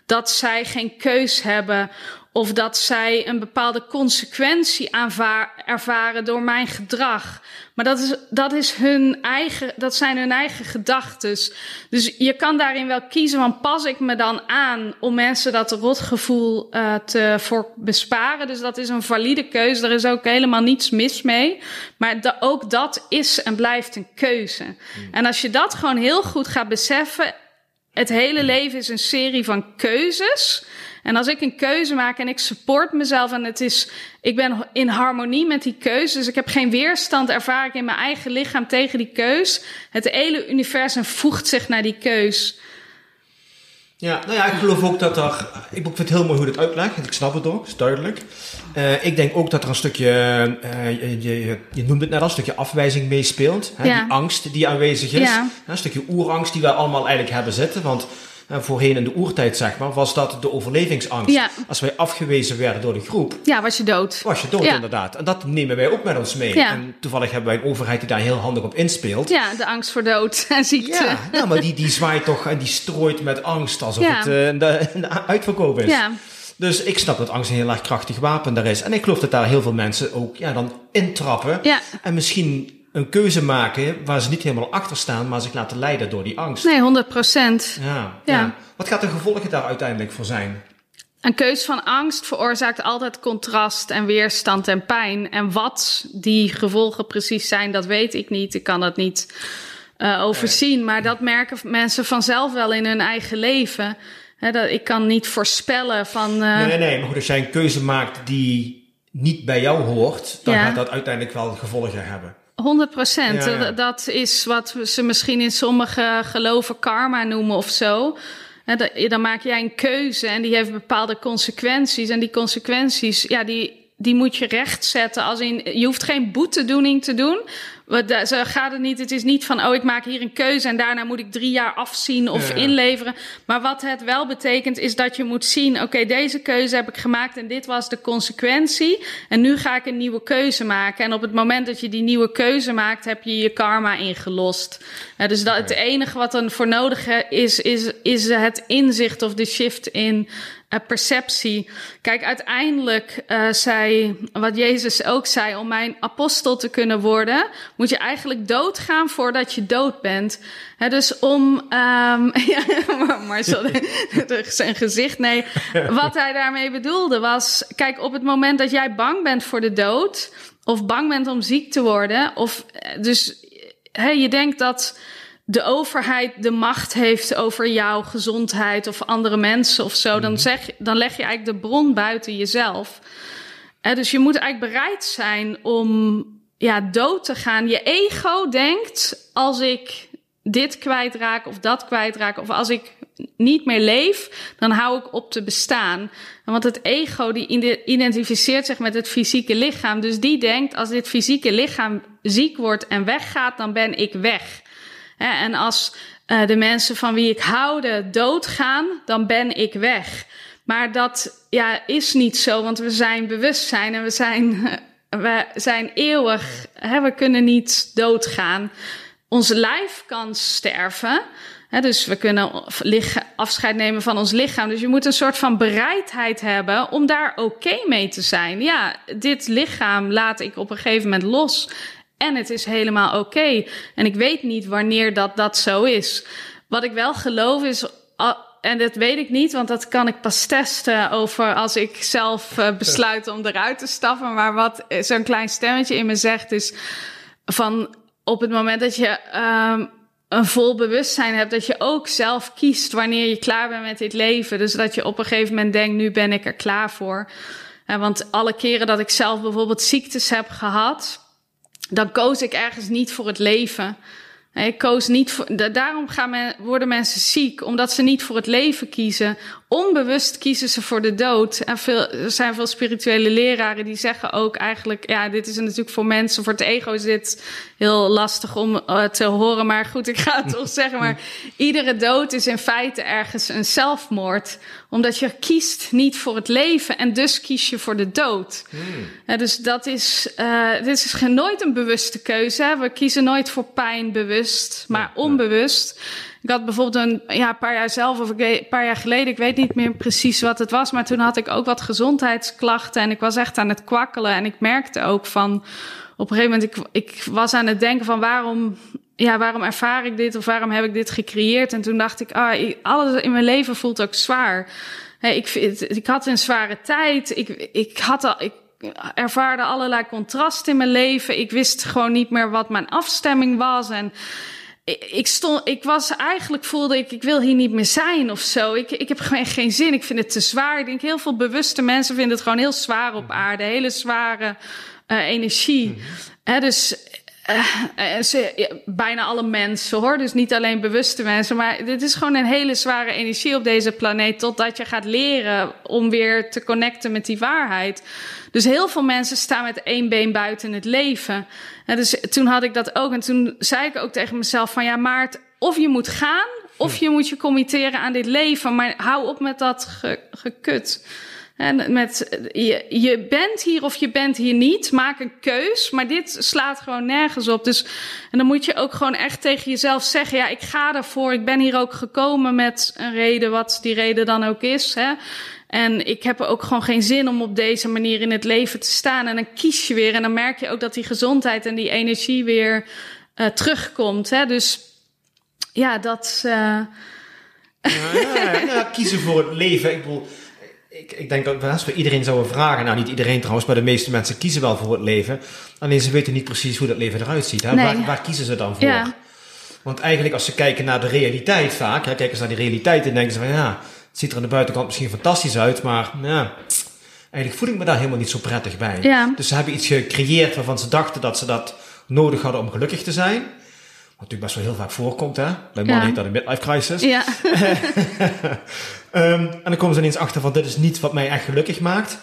dat zij geen keus hebben of dat zij een bepaalde consequentie ervaren door mijn gedrag. Maar dat, is, dat, is hun eigen, dat zijn hun eigen gedachten. Dus je kan daarin wel kiezen van pas ik me dan aan om mensen dat rotgevoel uh, te voor besparen. Dus dat is een valide keuze. Er is ook helemaal niets mis mee. Maar ook dat is en blijft een keuze. Hmm. En als je dat gewoon heel goed gaat beseffen. Het hele leven is een serie van keuzes. En als ik een keuze maak en ik support mezelf en het is, ik ben in harmonie met die keuze, dus ik heb geen weerstand, ervaar ik in mijn eigen lichaam tegen die keus. Het hele universum voegt zich naar die keus. Ja, nou ja, ik geloof ook dat er. Ik vind het heel mooi hoe het uitlegt. Ik snap het ook, is duidelijk. Uh, ik denk ook dat er een stukje. Uh, je, je, je noemt het net al, een stukje afwijzing meespeelt. Hè? Ja. Die angst die aanwezig is. Ja. Een stukje oerangst die we allemaal eigenlijk hebben zitten. Want voorheen in de oertijd, zeg maar, was dat de overlevingsangst. Ja. Als wij afgewezen werden door de groep. Ja, was je dood. Was je dood, inderdaad. En dat nemen wij ook met ons mee. Ja. En toevallig hebben wij een overheid die daar heel handig op inspeelt. Ja, de angst voor dood en ziekte. Ja, nou, maar die, die zwaait toch en die strooit met angst alsof het uh, de, de uitverkoop is. Ja. Dus ik snap dat angst een heel erg krachtig wapen daar is. En ik geloof dat daar heel veel mensen ook ja, dan intrappen. Ja. En misschien een keuze maken waar ze niet helemaal achter staan, maar zich laten leiden door die angst. Nee, 100 procent. Ja, ja. Wat gaat de gevolgen daar uiteindelijk voor zijn? Een keuze van angst veroorzaakt altijd contrast en weerstand en pijn. En wat die gevolgen precies zijn, dat weet ik niet. Ik kan dat niet uh, overzien. Maar dat merken mensen vanzelf wel in hun eigen leven. dat, ik kan niet voorspellen van. Uh, nee, nee, maar goed, als jij een keuze maakt die niet bij jou hoort, dan gaat dat uiteindelijk wel gevolgen hebben. 100 procent. Dat is wat ze misschien in sommige geloven karma noemen of zo. Dan maak jij een keuze en die heeft bepaalde consequenties. En die consequenties, ja, die, die moet je rechtzetten. Als in, je hoeft geen boetedoening te doen. Zo gaat het niet. Het is niet van, oh, ik maak hier een keuze en daarna moet ik drie jaar afzien of inleveren. Maar wat het wel betekent, is dat je moet zien, oké, deze keuze heb ik gemaakt en dit was de consequentie. En nu ga ik een nieuwe keuze maken. En op het moment dat je die nieuwe keuze maakt, heb je je karma ingelost. dus dat, het enige wat dan voor nodig is, is, is het inzicht of de shift in uh, perceptie. Kijk, uiteindelijk uh, zei wat Jezus ook zei: om mijn apostel te kunnen worden, moet je eigenlijk doodgaan voordat je dood bent. He, dus om. Um, ja, maar zijn gezicht. Nee, wat hij daarmee bedoelde was: kijk, op het moment dat jij bang bent voor de dood, of bang bent om ziek te worden, of eh, dus hey, je denkt dat de overheid de macht heeft over jouw gezondheid of andere mensen of zo, dan, mhm. zeg, dan leg je eigenlijk de bron buiten jezelf. dus je moet eigenlijk bereid zijn om ja, dood te gaan. Je ego denkt, als ik dit kwijtraak of dat kwijtraak, of als ik niet meer leef, dan hou ik op te bestaan. Want het ego die identificeert zich met het fysieke lichaam. Dus die denkt, als dit fysieke lichaam ziek wordt en weggaat, dan ben ik weg. En als uh, de mensen van wie ik houde doodgaan, dan ben ik weg. Maar dat ja, is niet zo, want we zijn bewustzijn en we zijn, we zijn eeuwig. We kunnen niet doodgaan. Ons lijf kan sterven. Dus we kunnen afscheid nemen van ons lichaam. Dus je moet een soort van bereidheid hebben om daar oké mee te zijn. Ja, dit lichaam laat ik op een gegeven moment los. En het is helemaal oké. En ik weet niet wanneer dat, dat zo is. Wat ik wel geloof is. En dat weet ik niet, want dat kan ik pas testen over als ik zelf uh, besluit om eruit te stappen. Maar wat zo'n klein stemmetje in me zegt is van op het moment dat je um, een vol bewustzijn hebt, dat je ook zelf kiest wanneer je klaar bent met dit leven. Dus dat je op een gegeven moment denkt, nu ben ik er klaar voor. Uh, want alle keren dat ik zelf bijvoorbeeld ziektes heb gehad, dan koos ik ergens niet voor het leven. Ik koos niet voor, daarom gaan worden mensen ziek, omdat ze niet voor het leven kiezen. Onbewust kiezen ze voor de dood. En veel, er zijn veel spirituele leraren die zeggen ook eigenlijk, ja, dit is natuurlijk voor mensen, voor het ego is dit heel lastig om uh, te horen. Maar goed, ik ga het toch zeggen. Maar iedere dood is in feite ergens een zelfmoord. Omdat je kiest niet voor het leven en dus kies je voor de dood. Hmm. dus dat is, uh, dit is nooit een bewuste keuze. We kiezen nooit voor pijn bewust, maar onbewust. Ik had bijvoorbeeld een ja, paar jaar zelf, of een paar jaar geleden, ik weet niet meer precies wat het was, maar toen had ik ook wat gezondheidsklachten en ik was echt aan het kwakkelen. En ik merkte ook van, op een gegeven moment, ik, ik was aan het denken van waarom, ja, waarom ervaar ik dit of waarom heb ik dit gecreëerd? En toen dacht ik, ah, alles in mijn leven voelt ook zwaar. Hey, ik, ik had een zware tijd. Ik, ik had ik ervaarde allerlei contrasten in mijn leven. Ik wist gewoon niet meer wat mijn afstemming was. En ik, stond, ik was eigenlijk voelde ik, ik wil hier niet meer zijn of zo. Ik, ik heb gewoon geen zin. Ik vind het te zwaar. Ik denk heel veel bewuste mensen vinden het gewoon heel zwaar op aarde. Hele zware uh, energie. Mm dus uh, ze, bijna alle mensen hoor. Dus niet alleen bewuste mensen. Maar dit is gewoon een hele zware energie op deze planeet. Totdat je gaat leren om weer te connecten met die waarheid. Dus heel veel mensen staan met één been buiten het leven. En dus toen had ik dat ook. En toen zei ik ook tegen mezelf: van ja, Maart, of je moet gaan. Of je moet je committeren aan dit leven. Maar hou op met dat ge, gekut. En met je, bent hier of je bent hier niet. Maak een keus. Maar dit slaat gewoon nergens op. Dus en dan moet je ook gewoon echt tegen jezelf zeggen: ja, ik ga ervoor. Ik ben hier ook gekomen met een reden, wat die reden dan ook is. Hè. En ik heb er ook gewoon geen zin om op deze manier in het leven te staan. En dan kies je weer. En dan merk je ook dat die gezondheid en die energie weer uh, terugkomt. Hè. Dus ja, dat. Uh... Ja, ja, ja, kiezen voor het leven. Ik bedoel ik, ik denk dat we iedereen zouden vragen, nou niet iedereen trouwens, maar de meeste mensen kiezen wel voor het leven. Alleen ze weten niet precies hoe dat leven eruit ziet. Hè? Waar, waar, kiezen ze dan voor? Ja. Want eigenlijk als ze kijken naar de realiteit vaak, hè, kijken ze naar die realiteit en denken ze van ja, het ziet er aan de buitenkant misschien fantastisch uit, maar ja, eigenlijk voel ik me daar helemaal niet zo prettig bij. Ja. Dus ze hebben iets gecreëerd waarvan ze dachten dat ze dat nodig hadden om gelukkig te zijn. Natuurlijk best wel heel vaak voorkomt, hè? Bij mannen ja. heet dat een midlife crisis. Ja. Um, en dan komen ze ineens achter van dit is niet wat mij echt gelukkig maakt.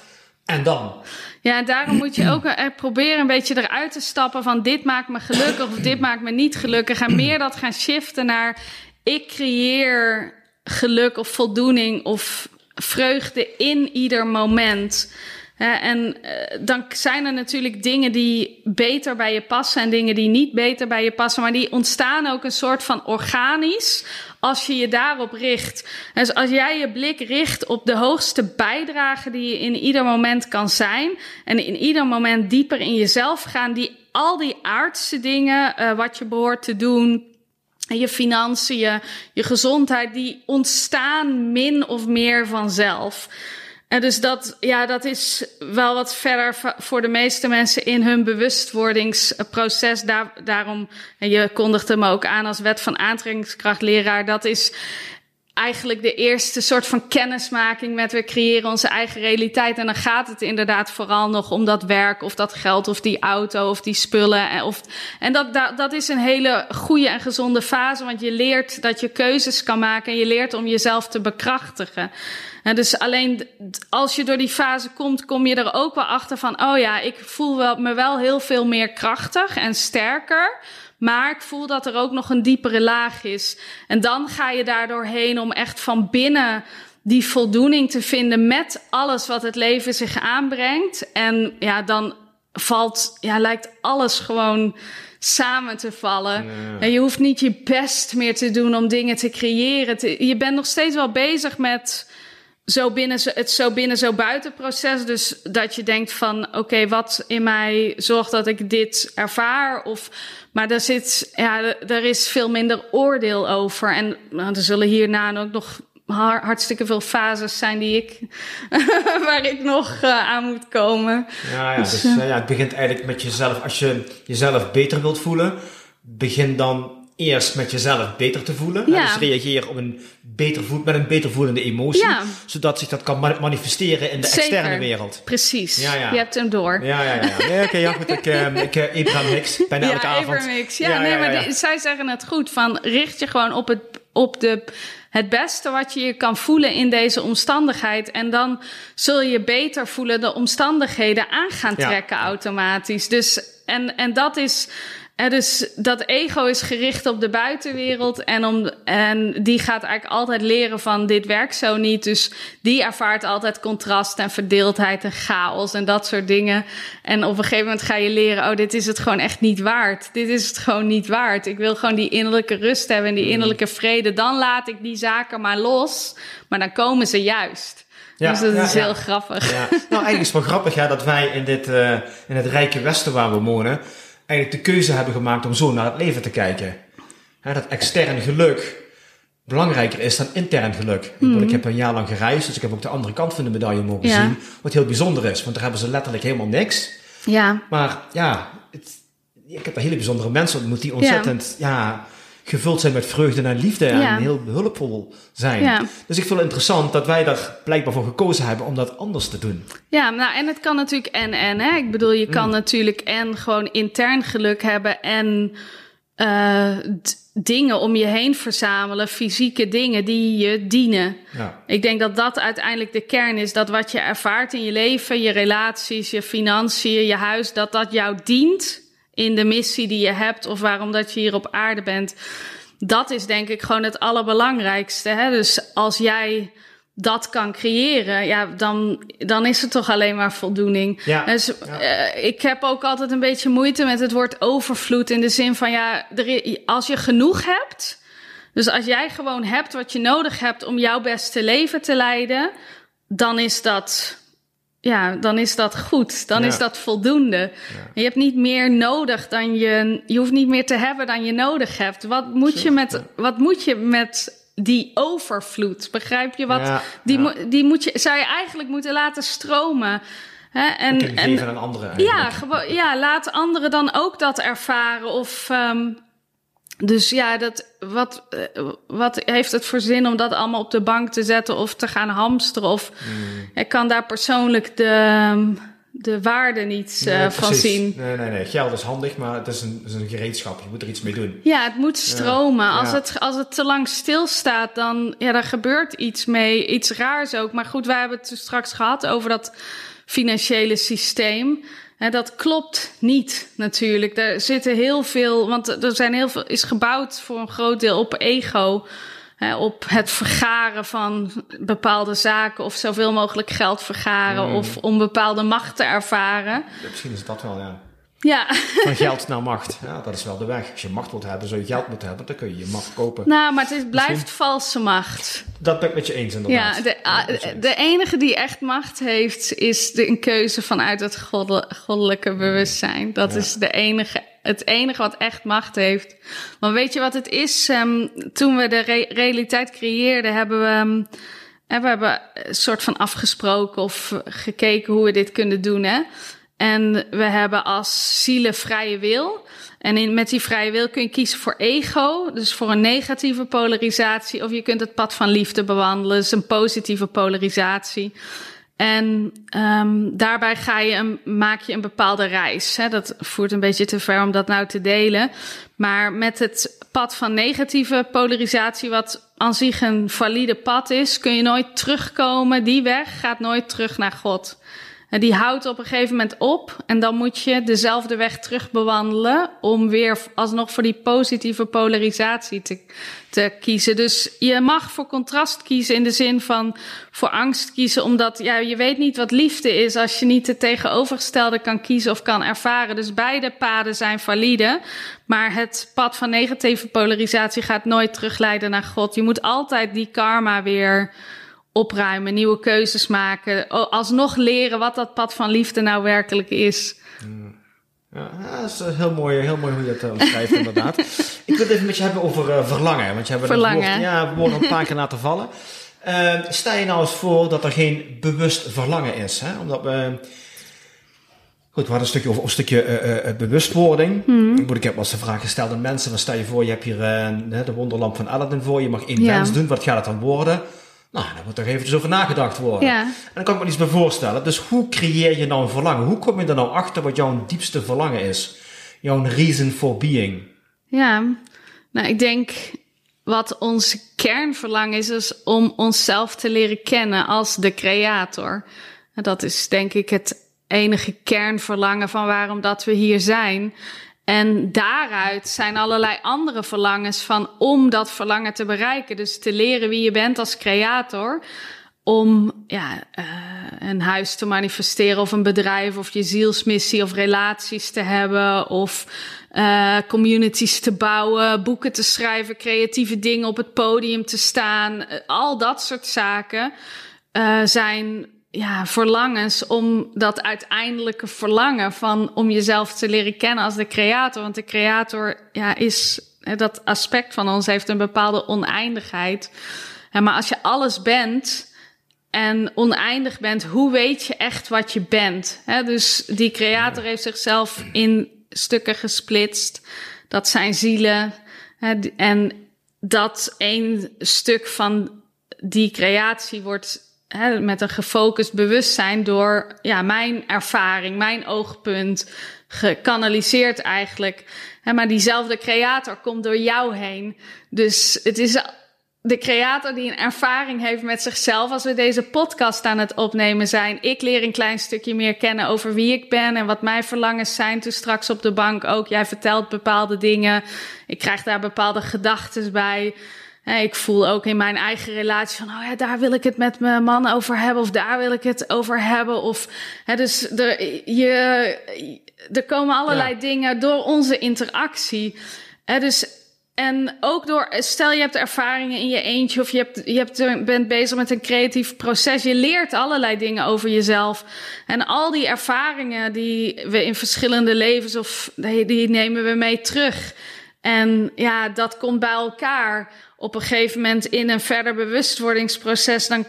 En dan? Ja, daarom moet je ook proberen een beetje eruit te stappen van dit maakt me gelukkig of dit maakt me niet gelukkig. En meer dat gaan shiften naar ik creëer geluk of voldoening of vreugde in ieder moment. En uh, dan zijn er natuurlijk dingen die beter bij je passen en dingen die niet beter bij je passen, maar die ontstaan ook een soort van organisch als je je daarop richt. Dus als jij je blik richt op de hoogste bijdrage die je in ieder moment kan zijn. En in ieder moment dieper in jezelf gaan. Die al die aardse dingen, uh, wat je behoort te doen. Je financiën, je gezondheid, die ontstaan min of meer vanzelf. En dus dat, ja, dat is wel wat verder voor de meeste mensen in hun bewustwordingsproces. Daar, daarom, en je kondigde me ook aan als wet van aantrekkingskrachtleraar. Dat is eigenlijk de eerste soort van kennismaking met we creëren onze eigen realiteit. En dan gaat het inderdaad vooral nog om dat werk of dat geld of die auto of die spullen. En, of, en dat, dat, dat is een hele goede en gezonde fase, want je leert dat je keuzes kan maken en je leert om jezelf te bekrachtigen. En dus alleen als je door die fase komt, kom je er ook wel achter van, oh ja, ik voel wel, me wel heel veel meer krachtig en sterker. Maar ik voel dat er ook nog een diepere laag is. En dan ga je daardoor heen om echt van binnen die voldoening te vinden met alles wat het leven zich aanbrengt. En ja, dan valt, ja, lijkt alles gewoon samen te vallen. En je hoeft niet je best meer te doen om dingen te creëren. je bent nog steeds wel bezig met zo binnen, het zo binnen, zo buiten proces. Dus dat je denkt van, oké, wat in mij zorgt dat ik dit ervaar? Of, maar er zit, ja, er is veel minder oordeel over. En nou, er zullen hierna ook nog hartstikke veel fases zijn die ik, waar ik nog uh, aan moet komen. Ja, ja, dus, dus uh, ja, het begint eigenlijk met jezelf. Als je jezelf beter wilt voelen, begin dan eerst met jezelf beter te voelen. Ja. Dus reageer op een beter voel, met een beter voelende emotie. Ja. Zodat zich dat kan manifesteren in de externe wereld. Precies. Ja, ja. Je hebt hem door. Ja, ja, ja. ja. Oké, ja, goed. Ik, uh, ik uh, Abraham Hicks, bijna ja, elke avond. Abraham Hicks. Ja, nee, maar zij zeggen het goed. Van, richt je gewoon op het, op de, het beste wat je je kan voelen in deze omstandigheid. En dan zul je beter voelen de omstandigheden aan gaan trekken automatisch. Dus, en, en dat is en dus dat ego is gericht op de buitenwereld en, om, en die gaat eigenlijk altijd leren van dit werkt zo niet. Dus die ervaart altijd contrast en verdeeldheid en chaos en dat soort dingen. En op een gegeven moment ga je leren, oh dit is het gewoon echt niet waard. Dit is het gewoon niet waard. Ik wil gewoon die innerlijke rust hebben en die mm. innerlijke vrede. Dan laat ik die zaken maar los, maar dan komen ze juist. Ja, dus dat is heel grappig. Ja. Nou, eigenlijk is het wel grappig ja, dat wij in, dit, uh, in het rijke Westen waar we wonen eigenlijk de keuze hebben gemaakt om zo naar het leven te kijken. dat extern geluk belangrijker is dan intern geluk. Mm. Ik heb een jaar lang gereisd, dus ik heb ook de andere kant van de medaille mogen zien. Wat heel bijzonder is, want daar hebben ze letterlijk helemaal niks. Ja. Maar ja, het, ik heb hele bijzondere mensen ontmoet die ontzettend ja. Gevuld zijn met vreugde en liefde Ja. en heel behulpvol zijn. Ja. Dus ik vind het interessant dat wij daar blijkbaar voor gekozen hebben om dat anders te doen. Ja, nou en het kan natuurlijk en en. Hè? Ik bedoel, je Mm. kan natuurlijk en gewoon intern geluk hebben en eh, dingen om je heen verzamelen, fysieke dingen die je dienen. Ja. Ik denk dat dat uiteindelijk de kern is. Dat wat je ervaart in je leven, je relaties, je financiën, je huis, dat dat jou dient in de missie die je hebt of waarom dat je hier op aarde bent. Dat is denk ik gewoon het allerbelangrijkste. Hè? Dus als jij dat kan creëren, ja, dan, dan is het toch alleen maar voldoening. Ja. Dus, eh, ik heb ook altijd een beetje moeite met het woord overvloed in de zin van ja, er als je genoeg hebt, dus als jij gewoon hebt wat je nodig hebt om jouw beste leven te leiden, dan is dat, ja, dan is dat goed. Dan Ja. is dat voldoende. Je hebt niet meer nodig dan je, je hoeft niet meer te hebben dan je nodig hebt. Wat moet je met, wat moet je met die overvloed? Begrijp je wat? Die. Mo- die moet je, zou je eigenlijk moeten laten stromen. Hè? En, en, geven aan anderen. ja, eigenlijk. ja, laat anderen dan ook dat ervaren. Of, ehm, dus ja, dat, wat, eh, wat heeft het voor zin om dat allemaal op de bank te zetten of te gaan hamsteren? Of Hmm. ik kan daar persoonlijk de, ehm, de waarde niet eh, van zien. Nee, nee, nee. Geld is handig, maar het is een, het is een gereedschap. Je moet er iets mee doen. Ja, het moet stromen. Als, ja. het, als het te lang stilstaat, dan ja, daar gebeurt iets mee. Iets raars ook. Maar goed, wij hebben het dus straks gehad over dat financiële systeem. Dat klopt niet natuurlijk. Er zitten heel veel, want er zijn heel veel, is gebouwd voor een groot deel op ego. Op het vergaren van bepaalde zaken of zoveel mogelijk geld vergaren of om bepaalde macht te ervaren. Ja, Misschien is dat wel, ja. Ja, Van geld naar macht. Ja, dat is wel de weg. Als je macht wilt hebben, zou je geld moeten hebben. Dan kun je je macht kopen. nou, maar het is, blijft valse macht. Dat ben ik met je eens, inderdaad. Ja, de, ah, je eens. de enige die echt macht heeft, is de, een keuze vanuit het godde- goddelijke bewustzijn. Dat is de enige, het enige wat echt macht heeft. Maar weet je wat het is? Ehm, toen we de re- realiteit creëerden, hebben we, ehm, hè, we hebben een soort van afgesproken of gekeken hoe we dit kunnen doen. Hè? En we hebben als zielen vrije wil. En met die vrije wil kun je kiezen voor ego, dus voor een negatieve polarisatie, of je kunt het pad van liefde bewandelen, dus een positieve polarisatie. En ehm, daarbij ga je een, maak je een bepaalde reis. Hè? Dat voert een beetje te ver om dat nou te delen. Maar met het pad van negatieve polarisatie, wat aan zich een valide pad is, kun je nooit terugkomen. Die weg gaat nooit terug naar God. Die houdt op een gegeven moment op. En dan moet je dezelfde weg terug bewandelen. Om weer alsnog voor die positieve polarisatie te, te kiezen. Dus je mag voor contrast kiezen in de zin van voor angst kiezen. Omdat ja, je weet niet wat liefde is als je niet het tegenovergestelde kan kiezen of kan ervaren. Dus beide paden zijn valide. Maar het pad van negatieve polarisatie gaat nooit terugleiden naar God. Je moet altijd die karma weer opruimen, nieuwe keuzes maken. O- Alsnog leren wat dat pad van liefde nou werkelijk is. Ja, dat is eh, heel mooi, heel mooi hoe je het eh, omschrijft, inderdaad. Ik wil het even met je hebben over eh, verlangen. Want je hebt het Verlangen. woord, ja, we worden een paar keer laten vallen. Eh, stel je nou eens voor dat er geen bewust verlangen is. Hè? Omdat we... Goed, we hadden een stukje over een stukje eh, bewustwording. Goed, ik heb wel eens de vraag gesteld aan mensen. Van stel je voor, je hebt hier de wonderlamp van Aladdin voor. Je mag één Ja. wens doen. Wat gaat het dan worden? Nou, daar moet toch eventjes over nagedacht worden. Ja. En dan kan ik me iets bij voorstellen. Dus hoe creëer je nou een verlangen? Hoe kom je er nou achter wat jouw diepste verlangen is? Jouw reason for being. Ja, nou ik denk wat ons kernverlangen is, is om onszelf te leren kennen als de creator. En dat is denk ik het enige kernverlangen van waarom dat we hier zijn. En daaruit zijn allerlei andere verlangens van om dat verlangen te bereiken. Dus te leren wie je bent als creator. Om ja, eh, een huis te manifesteren of een bedrijf of je zielsmissie of relaties te hebben of eh, communities te bouwen, boeken te schrijven, creatieve dingen op het podium te staan. Eh, al dat soort zaken eh, zijn ja, verlangens om dat uiteindelijke verlangen van om jezelf te leren kennen als de creator. Want de creator ja, is dat aspect van ons heeft een bepaalde oneindigheid. Maar als je alles bent en oneindig bent, hoe weet je echt wat je bent? Hè, dus die creator heeft zichzelf in stukken gesplitst. Dat zijn zielen. En dat een stuk van die creatie wordt hè, met een gefocust bewustzijn door ja, mijn ervaring, mijn oogpunt, gekanaliseerd eigenlijk. maar diezelfde creator komt door jou heen. Dus het is de creator die een ervaring heeft met zichzelf. Als we deze podcast aan het opnemen zijn. Ik leer een klein stukje meer kennen over wie ik ben en wat mijn verlangens zijn. Toen straks op de bank ook. Jij vertelt bepaalde dingen. Ik krijg daar bepaalde gedachten bij. Ik voel ook in mijn eigen relatie van, oh ja, daar wil ik het met mijn man over hebben, of daar wil ik het over hebben. Of, hè, dus er, je, er komen allerlei dingen door onze interactie. Hè, dus en ook door, stel je hebt ervaringen in je eentje of je, hebt, je hebt, bent bezig met een creatief proces. Je leert allerlei dingen over jezelf. En al die ervaringen die we in verschillende levens of die, die nemen we mee terug. En ja, dat komt bij elkaar op een gegeven moment in een verder bewustwordingsproces. Dan,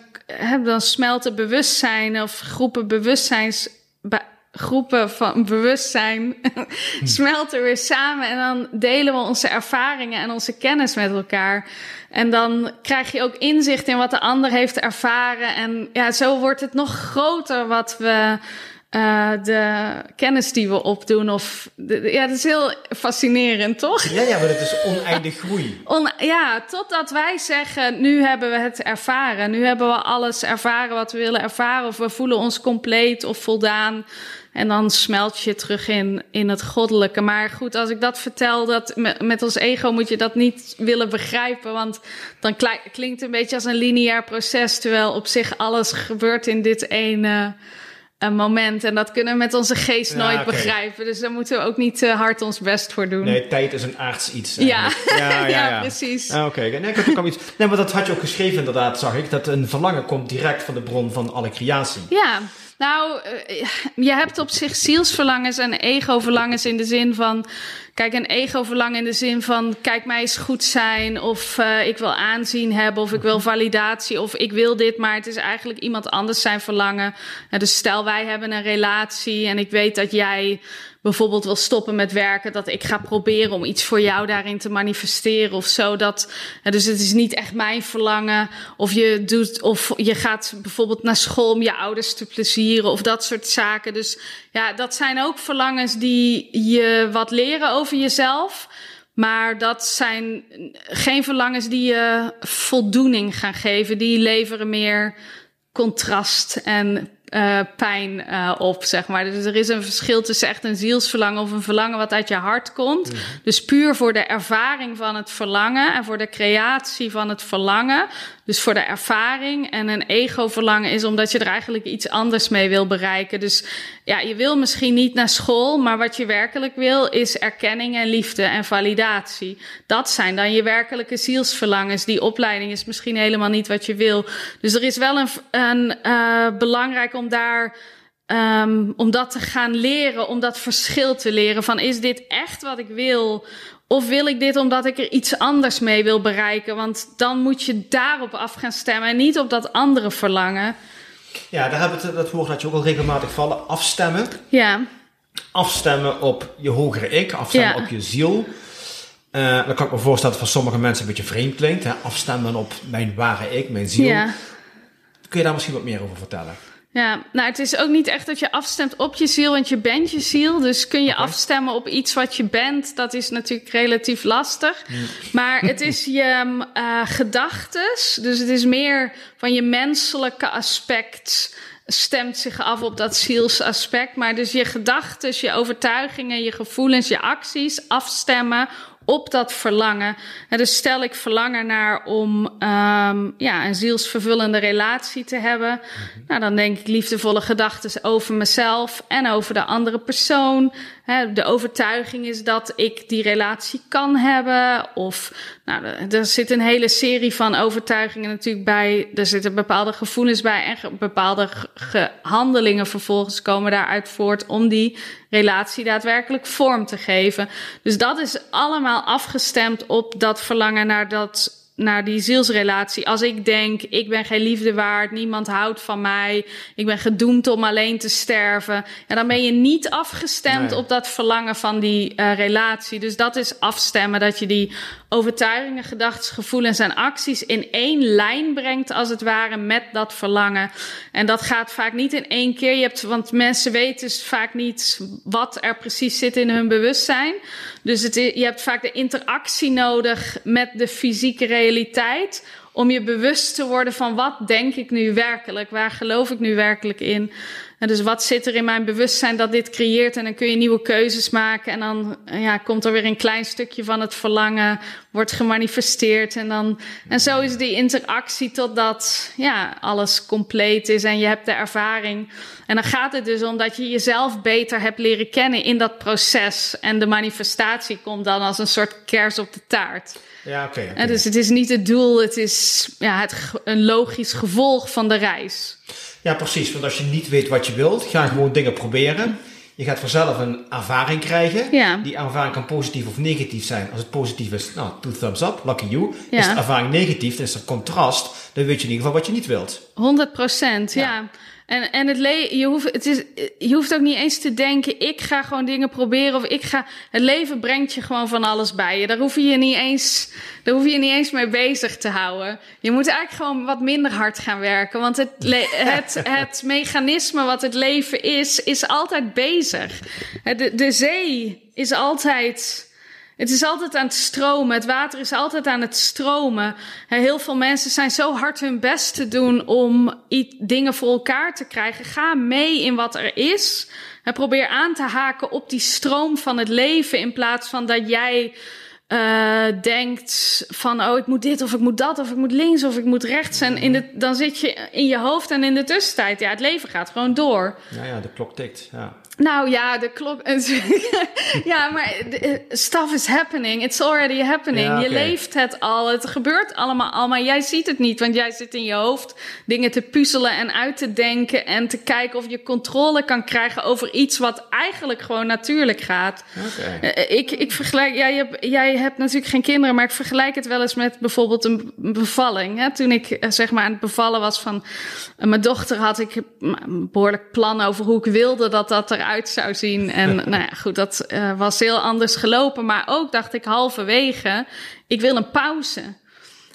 dan smelten bewustzijn of groepen bewustzijns groepen van bewustzijn smelten weer samen en dan delen we onze ervaringen en onze kennis met elkaar. En dan krijg je ook inzicht in wat de ander heeft ervaren. En ja, zo wordt het nog groter wat we. Uh, de kennis die we opdoen. Of ja, dat is heel fascinerend, toch? Ja, ja, maar het is oneindig groei. On, ja, totdat wij zeggen: nu hebben we het ervaren. Nu hebben we alles ervaren wat we willen ervaren. Of we voelen ons compleet of voldaan. En dan smelt je terug in, in het goddelijke. Maar goed, als ik dat vertel, dat met, met ons ego moet je dat niet willen begrijpen. Want dan klinkt het een beetje als een lineair proces. Terwijl op zich alles gebeurt in dit ene een moment. En dat kunnen we met onze geest nooit begrijpen. Dus daar moeten we ook niet te hard ons best voor doen. Nee, tijd is een aards iets. Ja. Ja, ja, precies. Ah, oké, nee, ik ook iets. Nee, maar dat had je ook geschreven inderdaad, zag ik. Dat een verlangen komt direct van de bron van alle creatie. Ja. Nou, eh, je hebt op zich zielsverlangens en ego-verlangens in de zin van. Kijk, een ego-verlangen in de zin van: kijk mij eens goed zijn, of uh, ik wil aanzien hebben, of ik wil validatie, of ik wil dit, maar het is eigenlijk iemand anders zijn verlangen. dus stel, wij hebben een relatie en ik weet dat jij bijvoorbeeld wil stoppen met werken, dat ik ga proberen om iets voor jou daarin te manifesteren of zo. Dat, dus het is niet echt mijn verlangen. Of je doet, of je gaat bijvoorbeeld naar school om je ouders te plezieren of dat soort zaken. Dus ja, dat zijn ook verlangens die je wat leren over jezelf. Maar dat zijn geen verlangens die je voldoening gaan geven. Die leveren meer contrast en uh, pijn uh, op, zeg maar. Dus er is een verschil tussen echt een zielsverlangen of een verlangen wat uit je hart komt. Mhm. Dus puur voor de ervaring van het verlangen en voor de creatie van het verlangen. Dus voor de ervaring en een ego-verlangen is omdat je er eigenlijk iets anders mee wil bereiken. Dus ja, je wil misschien niet naar school, maar wat je werkelijk wil is erkenning en liefde en validatie. Dat zijn dan je werkelijke zielsverlangens. Die opleiding is misschien helemaal niet wat je wil. Dus er is wel een, een uh, belangrijk om daar. Um, om dat te gaan leren, om dat verschil te leren van is dit echt wat ik wil? Of wil ik dit omdat ik er iets anders mee wil bereiken? Want dan moet je daarop af gaan stemmen en niet op dat andere verlangen. Ja, daar hebben we het, dat woord dat je ook al regelmatig vallen. Afstemmen. Ja. Afstemmen op je hogere ik, afstemmen op je ziel. Uh, dan kan ik me voorstellen dat voor sommige mensen een beetje vreemd klinkt. Hè? Afstemmen op mijn ware ik, mijn ziel. Ja. Kun je daar misschien wat meer over vertellen? Ja, nou het is ook niet echt dat je afstemt op je ziel, want je bent je ziel. Dus kun je afstemmen op iets wat je bent, dat is natuurlijk relatief lastig. Maar het is je uh, gedachtes, dus het is meer van je menselijke aspect stemt zich af op dat zielsaspect. Maar dus je gedachten, je overtuigingen, je gevoelens, je acties afstemmen op dat verlangen. En dus stel ik verlangen naar om um, ja, een zielsvervullende relatie te hebben. Mhm. Nou, dan denk ik liefdevolle gedachten over mezelf en over de andere persoon. De overtuiging is dat ik die relatie kan hebben. Of nou, er zit een hele serie van overtuigingen natuurlijk bij. Er zitten bepaalde gevoelens bij en bepaalde handelingen vervolgens komen daaruit voort om die relatie daadwerkelijk vorm te geven. Dus dat is allemaal afgestemd op dat verlangen naar dat naar die zielsrelatie. Als ik denk, ik ben geen liefde waard, niemand houdt van mij, ik ben gedoemd om alleen te sterven, ja, dan ben je niet afgestemd op dat verlangen van die uh, relatie. Dus dat is afstemmen, dat je die overtuigingen, gedachten, gevoelens en acties in één lijn brengt, als het ware, met dat verlangen. En dat gaat vaak niet in één keer. Je hebt, want mensen weten vaak niet wat er precies zit in hun bewustzijn. Dus het, je hebt vaak de interactie nodig met de fysieke realiteit om je bewust te worden van wat denk ik nu werkelijk, waar geloof ik nu werkelijk in. En dus wat zit er in mijn bewustzijn dat dit creëert? En dan kun je nieuwe keuzes maken. En dan ja, komt er weer een klein stukje van het verlangen, wordt gemanifesteerd. En, dan, en zo is die interactie totdat ja, alles compleet is en je hebt de ervaring. En dan gaat het dus om dat je jezelf beter hebt leren kennen in dat proces. En de manifestatie komt dan als een soort kers op de taart. Ja, oké. Okay, Dus het is niet het doel, het is ja, het, een logisch gevolg van de reis. Ja, precies. Want als je niet weet wat je wilt, ga gewoon dingen proberen. Je gaat vanzelf een ervaring krijgen. Ja. Die ervaring kan positief of negatief zijn. Als het positief is, nou, two thumbs up, lucky you. Ja. Is de ervaring negatief, dan is er contrast. Dan weet je in ieder geval wat je niet wilt. 100 procent, ja. ja. En, en het, le je, hoeft, het is, je hoeft ook niet eens te denken, ik ga gewoon dingen proberen of ik ga. Het leven brengt je gewoon van alles bij je. Daar hoef je je niet eens, daar hoef je, je niet eens mee bezig te houden. Je moet eigenlijk gewoon wat minder hard gaan werken. Want het, het, het mechanisme wat het leven is, is altijd bezig. De, de zee is altijd het is altijd aan het stromen. Het water is altijd aan het stromen. Heel veel mensen zijn zo hard hun best te doen om dingen voor elkaar te krijgen. Ga mee in wat er is. En probeer aan te haken op die stroom van het leven. In plaats van dat jij uh, denkt van, oh, ik moet dit of ik moet dat of ik moet links of ik moet rechts. En in de, dan zit je in je hoofd en in de tussentijd, ja, het leven gaat gewoon door. Ja, ja, de klok tikt, ja. Nou ja, de klok. ja, maar stuff is happening. It's already happening. Ja, okay. Je leeft het al. Het gebeurt allemaal al, maar jij ziet het niet. Want jij zit in je hoofd dingen te puzzelen en uit te denken. En te kijken of je controle kan krijgen over iets wat eigenlijk gewoon natuurlijk gaat. Okay. Ik, ik vergelijk. Jij hebt, jij hebt natuurlijk geen kinderen, maar ik vergelijk het wel eens met bijvoorbeeld een bevalling. Hè? Toen ik zeg maar aan het bevallen was van mijn dochter, had ik een behoorlijk plan over hoe ik wilde dat dat eruit uit zou zien. En nou ja, goed, dat uh, was heel anders gelopen. Maar ook dacht ik halverwege, ik wil een pauze.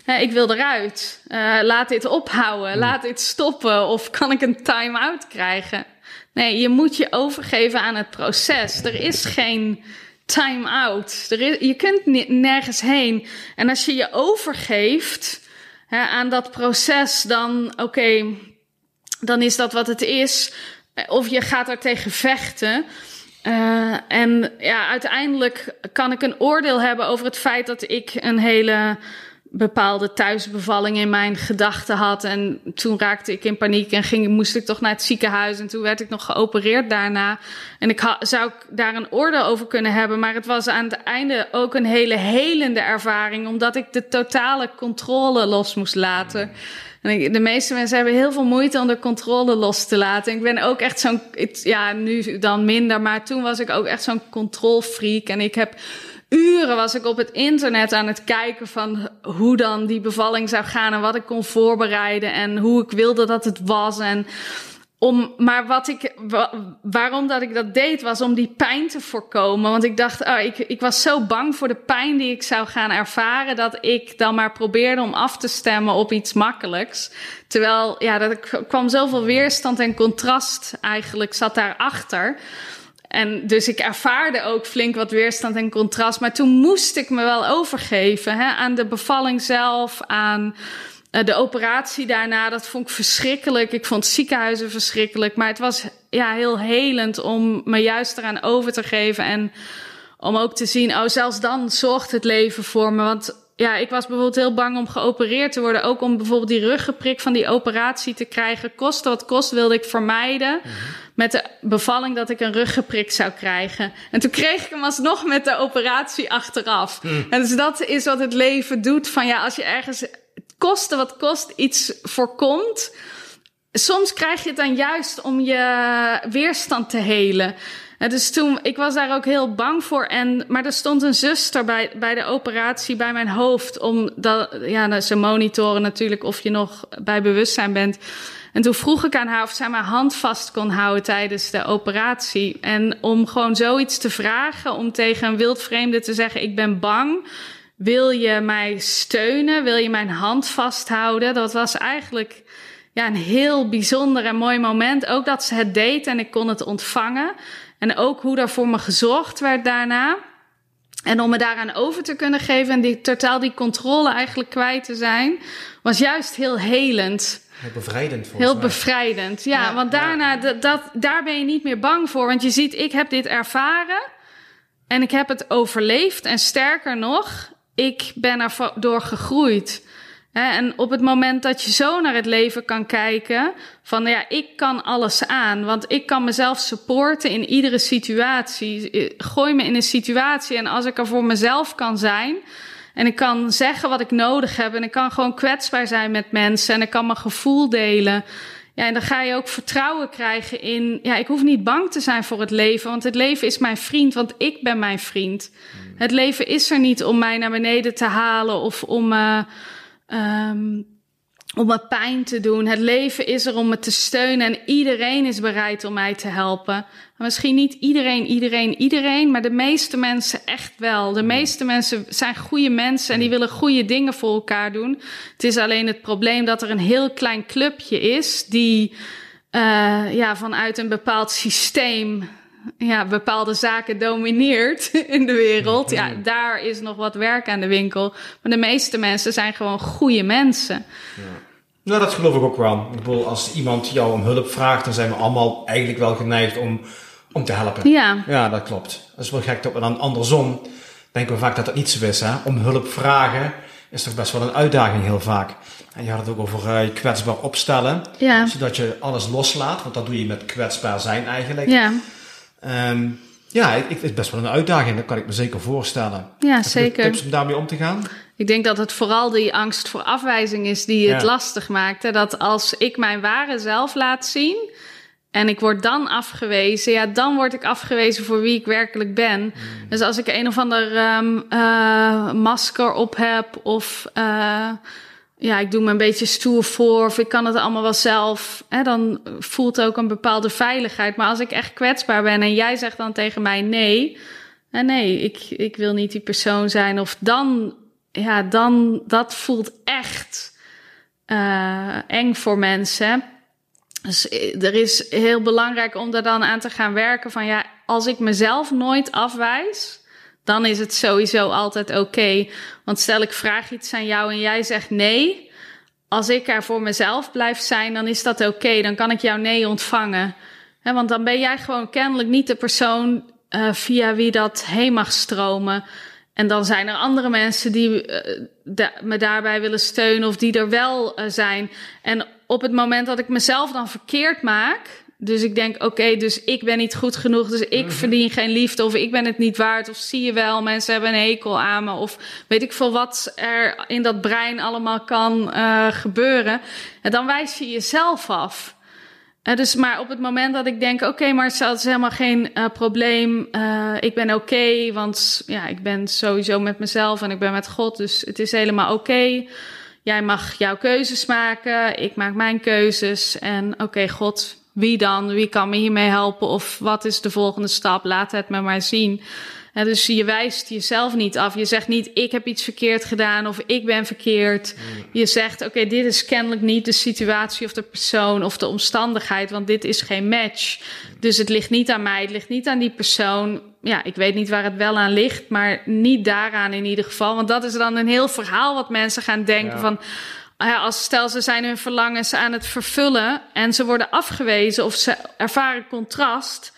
Hè, ik wil eruit. Uh, laat dit ophouden. Laat dit stoppen. Of kan ik een time-out krijgen? Nee, je moet je overgeven aan het proces. Er is geen time-out. Je kunt nergens heen. En als je je overgeeft hè, aan dat proces, dan oké, dan is dat wat het is. Of je gaat er tegen vechten. Uh, en ja, uiteindelijk kan ik een oordeel hebben over het feit dat ik een hele bepaalde thuisbevalling in mijn gedachten had. En toen raakte ik in paniek en ging, moest ik toch naar het ziekenhuis. En toen werd ik nog geopereerd daarna. En ik zou daar een oordeel over kunnen hebben. Maar het was aan het einde ook een hele helende ervaring. Omdat ik de totale controle los moest laten. En de meeste mensen hebben heel veel moeite om de controle los te laten. Ik ben ook echt zo'n, ja, nu dan minder, maar toen was ik ook echt zo'n controlfreak. En ik heb uren was ik op het internet aan het kijken van hoe dan die bevalling zou gaan en wat ik kon voorbereiden en hoe ik wilde dat het was. En om, maar wat ik, waarom dat ik dat deed, was om die pijn te voorkomen. Want ik dacht, oh, ik, ik was zo bang voor de pijn die ik zou gaan ervaren, dat ik dan maar probeerde om af te stemmen op iets makkelijks. Terwijl, ja, dat kwam zoveel weerstand en contrast eigenlijk zat daarachter. En dus ik ervaarde ook flink wat weerstand en contrast. Maar toen moest ik me wel overgeven hè, aan de bevalling zelf, aan de operatie daarna, dat vond ik verschrikkelijk. Ik vond ziekenhuizen verschrikkelijk. Maar het was ja, heel helend om me juist eraan over te geven. En om ook te zien, oh, zelfs dan zorgt het leven voor me. Want ja, ik was bijvoorbeeld heel bang om geopereerd te worden. Ook om bijvoorbeeld die ruggeprik van die operatie te krijgen. Koste wat kost wilde ik vermijden. Mm -hmm. Met de bevalling dat ik een ruggeprik zou krijgen. En toen kreeg ik hem alsnog met de operatie achteraf. Mm. En dus dat is wat het leven doet. Van ja, als je ergens koste wat kost iets voorkomt. Soms krijg je het dan juist om je weerstand te helen. Dus toen, ik was daar ook heel bang voor. En, maar er stond een zuster bij, bij de operatie bij mijn hoofd. Om dat, ja, ze monitoren natuurlijk of je nog bij bewustzijn bent. En toen vroeg ik aan haar of zij mijn hand vast kon houden tijdens de operatie. En om gewoon zoiets te vragen, om tegen een wildvreemde te zeggen: Ik ben bang wil je mij steunen? Wil je mijn hand vasthouden? Dat was eigenlijk ja, een heel bijzonder en mooi moment. Ook dat ze het deed en ik kon het ontvangen. En ook hoe er voor me gezorgd werd daarna. En om me daaraan over te kunnen geven en die, totaal die controle eigenlijk kwijt te zijn, was juist heel helend. Heel bevrijdend Heel bevrijdend, ja. want daarna, Dat, dat, daar ben je niet meer bang voor. Want je ziet, ik heb dit ervaren en ik heb het overleefd. En sterker nog, ik ben erdoor gegroeid. En op het moment dat je zo naar het leven kan kijken, van ja, ik kan alles aan, want ik kan mezelf supporten in iedere situatie. Gooi me in een situatie en als ik er voor mezelf kan zijn en ik kan zeggen wat ik nodig heb en ik kan gewoon kwetsbaar zijn met mensen en ik kan mijn gevoel delen. Ja, en dan ga je ook vertrouwen krijgen in, ja, ik hoef niet bang te zijn voor het leven, want het leven is mijn vriend, want ik ben mijn vriend. Hmm. Het leven is er niet om mij naar beneden te halen of om. Uh, Um, om me pijn te doen. Het leven is er om me te steunen en iedereen is bereid om mij te helpen. Misschien niet iedereen, iedereen, iedereen, maar de meeste mensen echt wel. De meeste mensen zijn goede mensen en die willen goede dingen voor elkaar doen. Het is alleen het probleem dat er een heel klein clubje is die uh, ja, vanuit een bepaald systeem ja, bepaalde zaken domineert in de wereld, ja, mhm. daar is nog wat werk aan de winkel. Maar de meeste mensen zijn gewoon goede mensen. Ja. Nou, dat geloof ik ook wel. Ik bedoel, als iemand jou om hulp vraagt, dan zijn we allemaal eigenlijk wel geneigd om, om te helpen. Ja. Ja, dat klopt. Dat is wel gek dat we dan andersom denken we vaak dat dat niet zo is. Hè? Om hulp vragen is toch best wel een uitdaging heel vaak. En je had het ook over uh, kwetsbaar opstellen. Ja. Zodat je alles loslaat, want dat doe je met kwetsbaar zijn eigenlijk. Ja. Um, ja, het is best wel een uitdaging, dat kan ik me zeker voorstellen. Ja, Heb zeker. tips om daarmee om te gaan? Ik denk dat het vooral die angst voor afwijzing is die het lastig maakt. Dat als ik mijn ware zelf laat zien en ik word dan afgewezen, ja, dan word ik afgewezen voor wie ik werkelijk ben. Hmm. Dus als ik een of ander um, uh, masker op heb of uh, ja, ik doe me een beetje stoer voor of ik kan het allemaal wel zelf. Hè, dan voelt ook een bepaalde veiligheid. Maar als ik echt kwetsbaar ben en jij zegt dan tegen mij nee, en nee, ik, ik wil niet die persoon zijn. Of dan, ja, dan, dat voelt echt uh, eng voor mensen. Dus eh, er is heel belangrijk om daar dan aan te gaan werken van ja, als ik mezelf nooit afwijs, dan is het sowieso altijd oké. Want stel ik vraag iets aan jou en jij zegt nee. Als ik er voor mezelf blijf zijn, dan is dat oké. Dan kan ik jouw nee ontvangen. want dan ben jij gewoon kennelijk niet de persoon uh, via wie dat heen mag stromen. En dan zijn er andere mensen die uh, me daarbij willen steunen of die er wel uh, zijn. En op het moment dat ik mezelf dan verkeerd maak, dus ik denk, oké, dus ik ben niet goed genoeg, dus ik mhm. verdien geen liefde, of ik ben het niet waard, of zie je wel, mensen hebben een hekel aan me, of weet ik veel wat er in dat brein allemaal kan uh, gebeuren. En dan wijs je jezelf af. Uh, dus maar op het moment dat ik denk, oké, maar het is helemaal geen uh, probleem, ik ben oké, want ja, ik ben sowieso met mezelf en ik ben met God, dus het is helemaal oké. Jij mag jouw keuzes maken, ik maak mijn keuzes en oké, God, wie dan? Wie kan me hiermee helpen? Of wat is de volgende stap? Laat het me maar zien. En dus je wijst jezelf niet af. Je zegt niet, ik heb iets verkeerd gedaan of ik ben verkeerd. Mm. Je zegt, oké, dit is kennelijk niet de situatie of de persoon of de omstandigheid, want dit is geen match. Dus het ligt niet aan mij, het ligt niet aan die persoon. Ja, ik weet niet waar het wel aan ligt, maar niet daaraan in ieder geval. Want dat is dan een heel verhaal wat mensen gaan denken van als stel ze zijn hun verlangens aan het vervullen en ze worden afgewezen of ze ervaren contrast,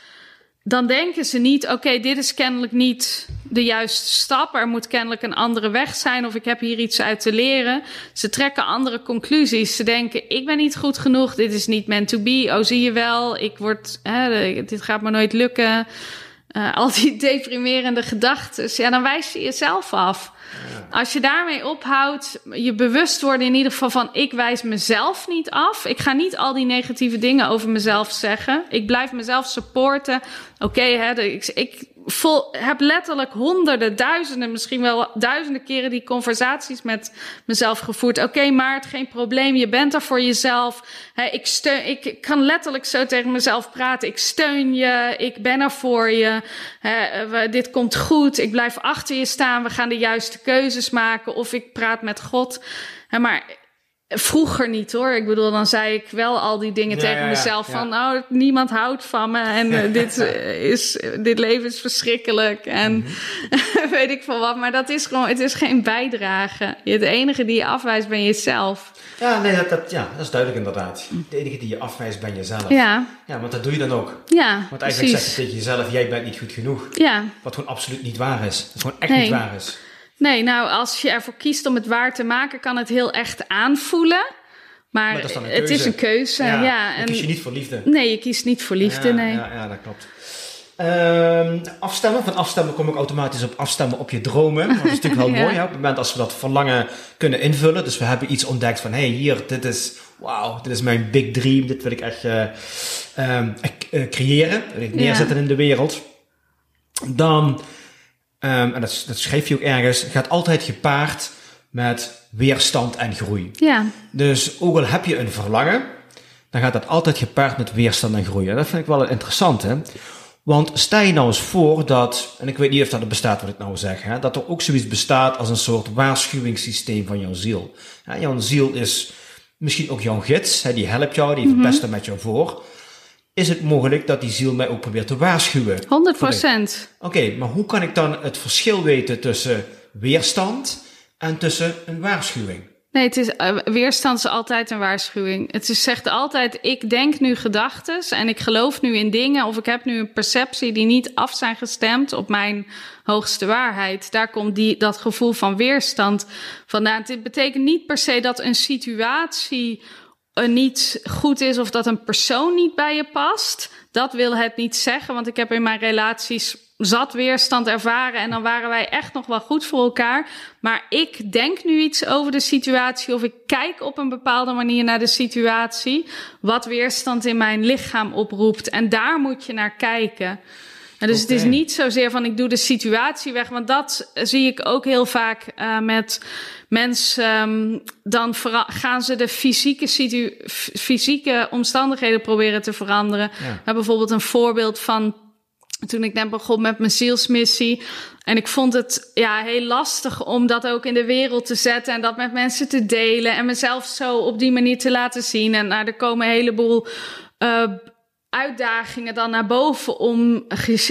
dan denken ze niet: oké, dit is kennelijk niet de juiste stap. Er moet kennelijk een andere weg zijn of ik heb hier iets uit te leren. Ze trekken andere conclusies. Ze denken: ik ben niet goed genoeg. Dit is niet meant to be. Oh, zie je wel, ik word, hè, dit gaat me nooit lukken. Uh, al die deprimerende gedachten. Ja, dan wijs je jezelf af. Als je daarmee ophoudt, je bewust worden in ieder geval van ik wijs mezelf niet af. Ik ga niet al die negatieve dingen over mezelf zeggen. Ik blijf mezelf supporten. Oké, hè, ik, ik, vol, heb letterlijk honderden, duizenden, misschien wel duizenden keren die conversaties met mezelf gevoerd. Oké, okay, Maart, geen probleem. Je bent er voor jezelf. ik, steun, ik kan letterlijk zo tegen mezelf praten. Ik steun je. Ik ben er voor je. dit komt goed. Ik blijf achter je staan. We gaan de juiste keuzes maken. Of ik praat met God. maar Vroeger niet hoor. Ik bedoel, dan zei ik wel al die dingen tegen mezelf van, nou, niemand houdt van me en uh, dit is, dit leven is verschrikkelijk en mhm. weet ik veel wat. Maar dat is gewoon, het is geen bijdrage. Het enige die je afwijst ben jezelf. Ja, nee, dat, dat, ja, dat is duidelijk inderdaad. De enige die je afwijst ben jezelf. Ja. Ja, want dat doe je dan ook. Ja, Want eigenlijk zeg je tegen jezelf, jij bent niet goed genoeg. Ja. Wat gewoon absoluut niet waar is. Dat gewoon echt niet waar is. Nee, nou, als je ervoor kiest om het waar te maken, kan het heel echt aanvoelen. Maar, maar is het is een keuze. Ja, ja. En, kies je niet voor liefde. Nee, je kiest niet voor liefde, ja, nee. Ja, ja, dat klopt. Uh, afstemmen. Van afstemmen kom ik automatisch op afstemmen op je dromen. Dat is natuurlijk wel mooi. Hè? Op het moment als we dat verlangen kunnen invullen. Dus we hebben iets ontdekt van, hé, hey, hier, dit is, wauw, dit is mijn big dream. Dit wil ik echt uh, uh, creëren. Wil ik neerzetten in de wereld. Dan um, en dat, dat schreef je ook ergens, gaat altijd gepaard met weerstand en groei. Ja. Dus ook al heb je een verlangen, dan gaat dat altijd gepaard met weerstand en groei. En dat vind ik wel interessant, hè. Want stel je nou eens voor dat, en ik weet niet of dat er bestaat wat ik nou zeg, hè, dat er ook zoiets bestaat als een soort waarschuwingssysteem van jouw ziel. Ja, jouw ziel is misschien ook jouw gids, hè, die helpt jou, die heeft het beste met jou voor is het mogelijk dat die ziel mij ook probeert te waarschuwen. 100 procent. Oké, maar hoe kan ik dan het verschil weten tussen weerstand en tussen een waarschuwing? Nee, het is, uh, weerstand is altijd een waarschuwing. Het is, zegt altijd, ik denk nu gedachten en ik geloof nu in dingen of ik heb nu een perceptie die niet af zijn gestemd op mijn hoogste waarheid. Daar komt die, dat gevoel van weerstand vandaan. Het betekent niet per se dat een situatie niet goed is of dat een persoon niet bij je past. Dat wil het niet zeggen, want ik heb in mijn relaties zat weerstand ervaren en dan waren wij echt nog wel goed voor elkaar. Maar ik denk nu iets over de situatie of ik kijk op een bepaalde manier naar de situatie, wat weerstand in mijn lichaam oproept. En daar moet je naar kijken. En dus het is niet zozeer van ik doe de situatie weg, want dat zie ik ook heel vaak uh, met mensen. Um, dan gaan ze de fysieke, fysieke omstandigheden proberen te veranderen. Ja. Bijvoorbeeld een voorbeeld van toen ik net begon met mijn zielsmissie. En ik vond het ja, heel lastig om dat ook in de wereld te zetten en dat met mensen te delen en mezelf zo op die manier te laten zien. En nou, er komen een heleboel uh, uitdagingen dan naar boven om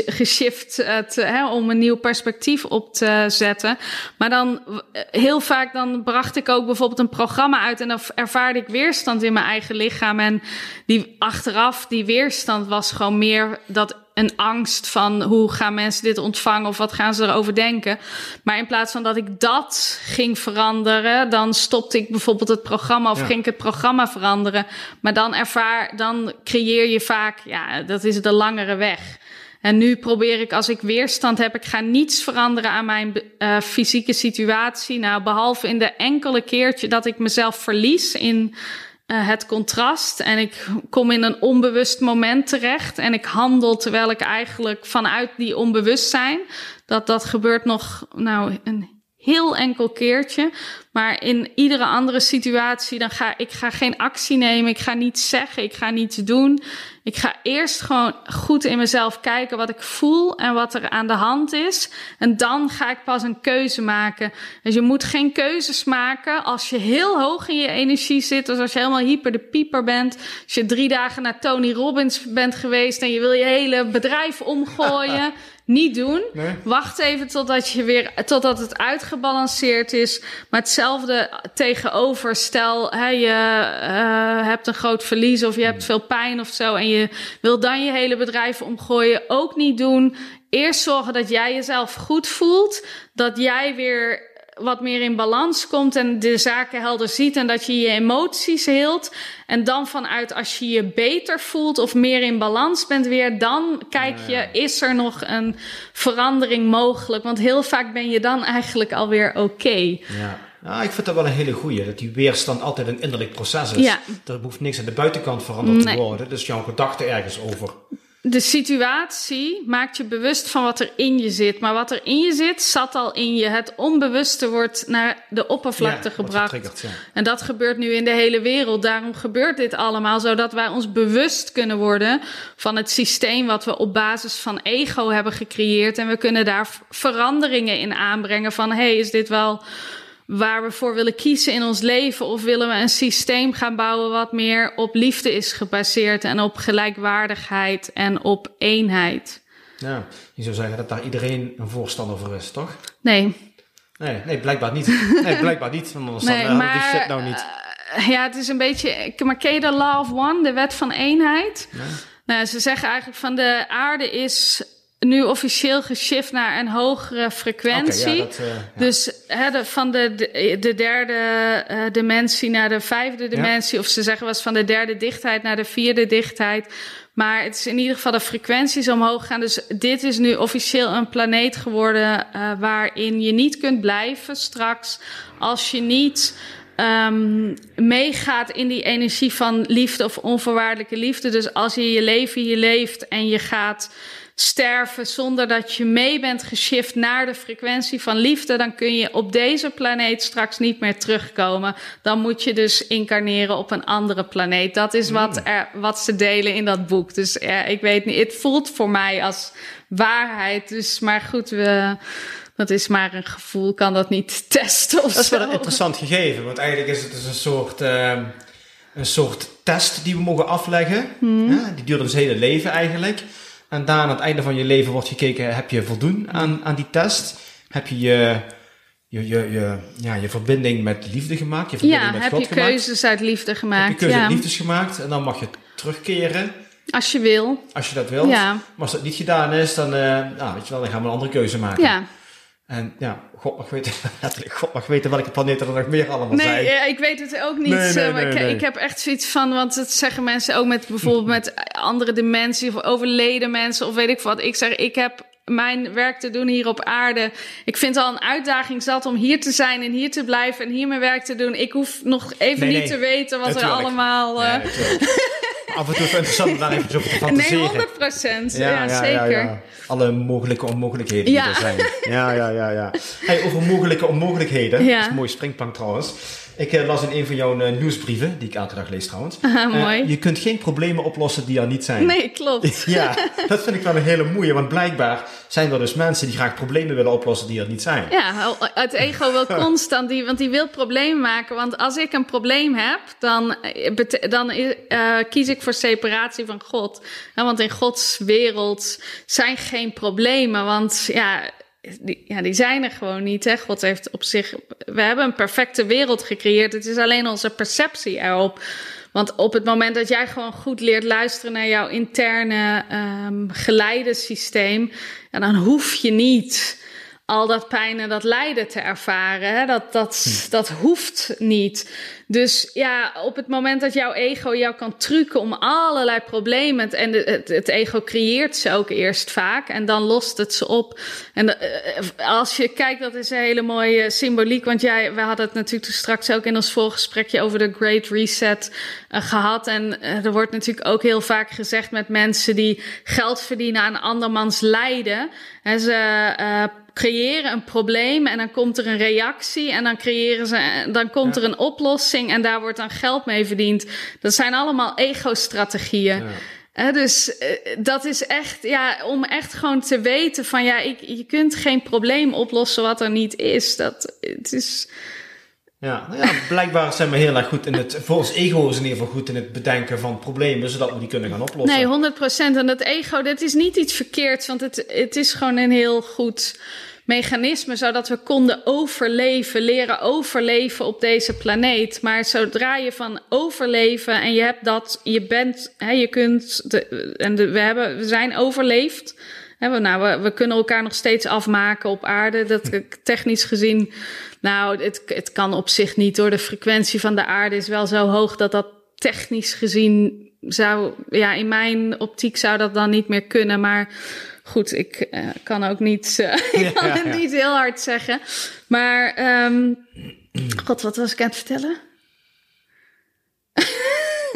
geshift uh, te, hè, om een nieuw perspectief op te zetten. Maar dan heel vaak dan bracht ik ook bijvoorbeeld een programma uit en dan ervaarde ik weerstand in mijn eigen lichaam. En die achteraf, die weerstand was gewoon meer dat een angst van hoe gaan mensen dit ontvangen of wat gaan ze erover denken. Maar in plaats van dat ik dat ging veranderen, dan stopte ik bijvoorbeeld het programma of ging ik het programma veranderen. Maar dan ervaar, dan creëer je vaak, ja, dat is de langere weg. En nu probeer ik, als ik weerstand heb, ik ga niets veranderen aan mijn uh, fysieke situatie. Nou, behalve in de enkele keertje dat ik mezelf verlies in uh, het contrast en ik kom in een onbewust moment terecht en ik handel terwijl ik eigenlijk vanuit die onbewustzijn, dat dat gebeurt nog nou een heel enkel keertje. Maar in iedere andere situatie, dan ga ik ga geen actie nemen. Ik ga niets zeggen. Ik ga niets doen. Ik ga eerst gewoon goed in mezelf kijken wat ik voel en wat er aan de hand is. En dan ga ik pas een keuze maken. Dus je moet geen keuzes maken als je heel hoog in je energie zit. Dus als je helemaal hyper de pieper bent. Als je drie dagen naar Tony Robbins bent geweest en je wil je hele bedrijf omgooien. Niet doen. Wacht even totdat, je weer, totdat het uitgebalanceerd is. Maar hetzelfde tegenover. Stel, hè, je uh, hebt een groot verlies of je hebt veel pijn of zo. En je wil dan je hele bedrijf omgooien. Ook niet doen. Eerst zorgen dat jij jezelf goed voelt. Dat jij weer wat meer in balans komt en de zaken helder ziet en dat je je emoties heelt. En dan vanuit als je je beter voelt of meer in balans bent weer, dan kijk je, is er nog een verandering mogelijk? Want heel vaak ben je dan eigenlijk alweer oké. Ja. Ja, ik vind dat wel een hele goeie. Dat die weerstand altijd een innerlijk proces is. Ja. Er hoeft niks aan de buitenkant veranderd te worden. Dus jouw gedachten ergens over de situatie maakt je bewust van wat er in je zit. Maar wat er in je zit, zat al in je. Het onbewuste wordt naar de oppervlakte Ja, gebracht. ja. En dat gebeurt nu in de hele wereld. Daarom gebeurt dit allemaal, zodat wij ons bewust kunnen worden van het systeem wat we op basis van ego hebben gecreëerd. En we kunnen daar veranderingen in aanbrengen van, hey, is dit wel waar we voor willen kiezen in ons leven? Of willen we een systeem gaan bouwen wat meer op liefde is gebaseerd en op gelijkwaardigheid en op eenheid? Ja, je zou zeggen dat daar iedereen een voorstander voor is, toch? Nee, Nee, nee blijkbaar niet. Nee, blijkbaar niet. Want anders nee dan maar die shit nou niet. eh, ja, het is een beetje. Maar ken je de Law of One, de wet van eenheid? Nou, ze zeggen eigenlijk van de aarde is nu officieel geshift naar een hogere frequentie. Oké, ja, dat, eh, ja. Dus hè, de, van de, de, de derde eh, dimensie naar de vijfde dimensie, of ze zeggen was van de derde dichtheid naar de vierde dichtheid. Maar het is in ieder geval de frequenties omhoog gegaan. Dus dit is nu officieel een planeet geworden eh, waarin je niet kunt blijven straks als je niet ehm, meegaat in die energie van liefde of onvoorwaardelijke liefde. Dus als je je leven hier leeft en je gaat sterven zonder dat je mee bent geshift naar de frequentie van liefde, dan kun je op deze planeet straks niet meer terugkomen. Dan moet je dus incarneren op een andere planeet. Dat is wat, er, wat ze delen in dat boek. Dus ik weet niet, het voelt voor mij als waarheid. Dus, maar goed, we, dat is maar een gevoel, kan dat niet testen of Dat is wel een interessant gegeven, want eigenlijk is het dus een soort, ehm, een soort test die we mogen afleggen. Hmm. Ja, die duurt ons hele leven eigenlijk. En daar aan het einde van je leven wordt gekeken, heb je voldoen aan, aan die test? Heb je je, je, je, je, ja, je verbinding met liefde gemaakt? Je verbinding Ja, met heb God je gemaakt? keuzes uit liefde Heb je gemaakt? keuze Ja, liefdes gemaakt en dan mag je terugkeren als je wil. als je dat wilt. Ja. Maar als dat niet gedaan is, dan, eh, nou, weet je wel, dan gaan we een andere keuze maken. Ja. En ja, God mag weten, letterlijk, God mag weten welke planeten er nog meer allemaal Nee, zijn. ja, ik weet het ook niet. Nee, nee, eh, maar nee, ik, nee. ik heb echt zoiets van, want dat zeggen mensen ook met bijvoorbeeld met andere dimensies of overleden mensen of weet ik wat. Ik zeg, ik heb mijn werk te doen hier op aarde. Ik vind het al een uitdaging zat om hier te zijn en hier te blijven en hier mijn werk te doen. Ik hoef nog even Nee, niet nee. te weten wat er allemaal. eh. Maar Af en toe is het interessant om daar even over te nee, fantaseren. 100 procent. Ja, zeker. Alle mogelijke onmogelijkheden Ja. die er zijn. Ja, ja, ja, ja. Hey, over mogelijke onmogelijkheden. Ja. Dat is een mooie springplank trouwens. Ik eh, las in een van jouw eh, nieuwsbrieven, die ik elke dag lees trouwens. Ah, Eh, mooi. je kunt geen problemen oplossen die er niet zijn. Nee, klopt. Ja, dat vind ik wel een hele mooie, want blijkbaar zijn er dus mensen die graag problemen willen oplossen die er niet zijn. Ja, het ego wil constant, die, want die wil problemen maken. Want als ik een probleem heb, dan, dan kies ik voor separatie van God. Ja, want in Gods wereld zijn geen problemen. Want ja die, ja, die zijn er gewoon niet. Hè? God heeft op zich. We hebben een perfecte wereld gecreëerd. Het is alleen onze perceptie erop. Want op het moment dat jij gewoon goed leert luisteren naar jouw interne um, geleidensysteem, ja, dan hoef je niet al dat pijn en dat lijden te ervaren. Hè? Dat, dat, dat hoeft niet. Dus ja, op het moment dat jouw ego jou kan trucken om allerlei problemen. En de, het, het, ego creëert ze ook eerst vaak. En dan lost het ze op. En uh, als je kijkt, dat is een hele mooie symboliek. Want jij, we hadden het natuurlijk straks ook in ons voorgesprekje over de Great Reset uh, gehad. En uh, er wordt natuurlijk ook heel vaak gezegd met mensen die geld verdienen aan andermans lijden. En ze uh, creëren een probleem en dan komt er een reactie en dan creëren ze, dan komt ja. er een oplossing en daar wordt dan geld mee verdiend. Dat zijn allemaal ego-strategieën. Ja. Dus uh, dat is echt, ja, om echt gewoon te weten van ja, ik, je kunt geen probleem oplossen wat er niet is. Dat, het is. Ja, nou ja, blijkbaar zijn we heel erg goed in het, voor ons ego is in ieder geval goed in het bedenken van problemen, zodat we die kunnen gaan oplossen. Nee, 100 procent. En dat ego, dat is niet iets verkeerds, want het, het is gewoon een heel goed mechanisme, zodat we konden overleven, leren overleven op deze planeet. Maar zodra je van overleven en je hebt dat, je bent, hè, je kunt, de, en de, we, hebben, we zijn overleefd. Hè, we, nou, we, we kunnen elkaar nog steeds afmaken op aarde. Dat technisch gezien, nou, het, het kan op zich niet hoor. De frequentie van de aarde is wel zo hoog dat dat technisch gezien zou, ja, in mijn optiek zou dat dan niet meer kunnen. Maar goed, ik uh, kan ook niet, uh, ik kan het niet heel hard zeggen. Maar, um, god, wat was ik aan het vertellen?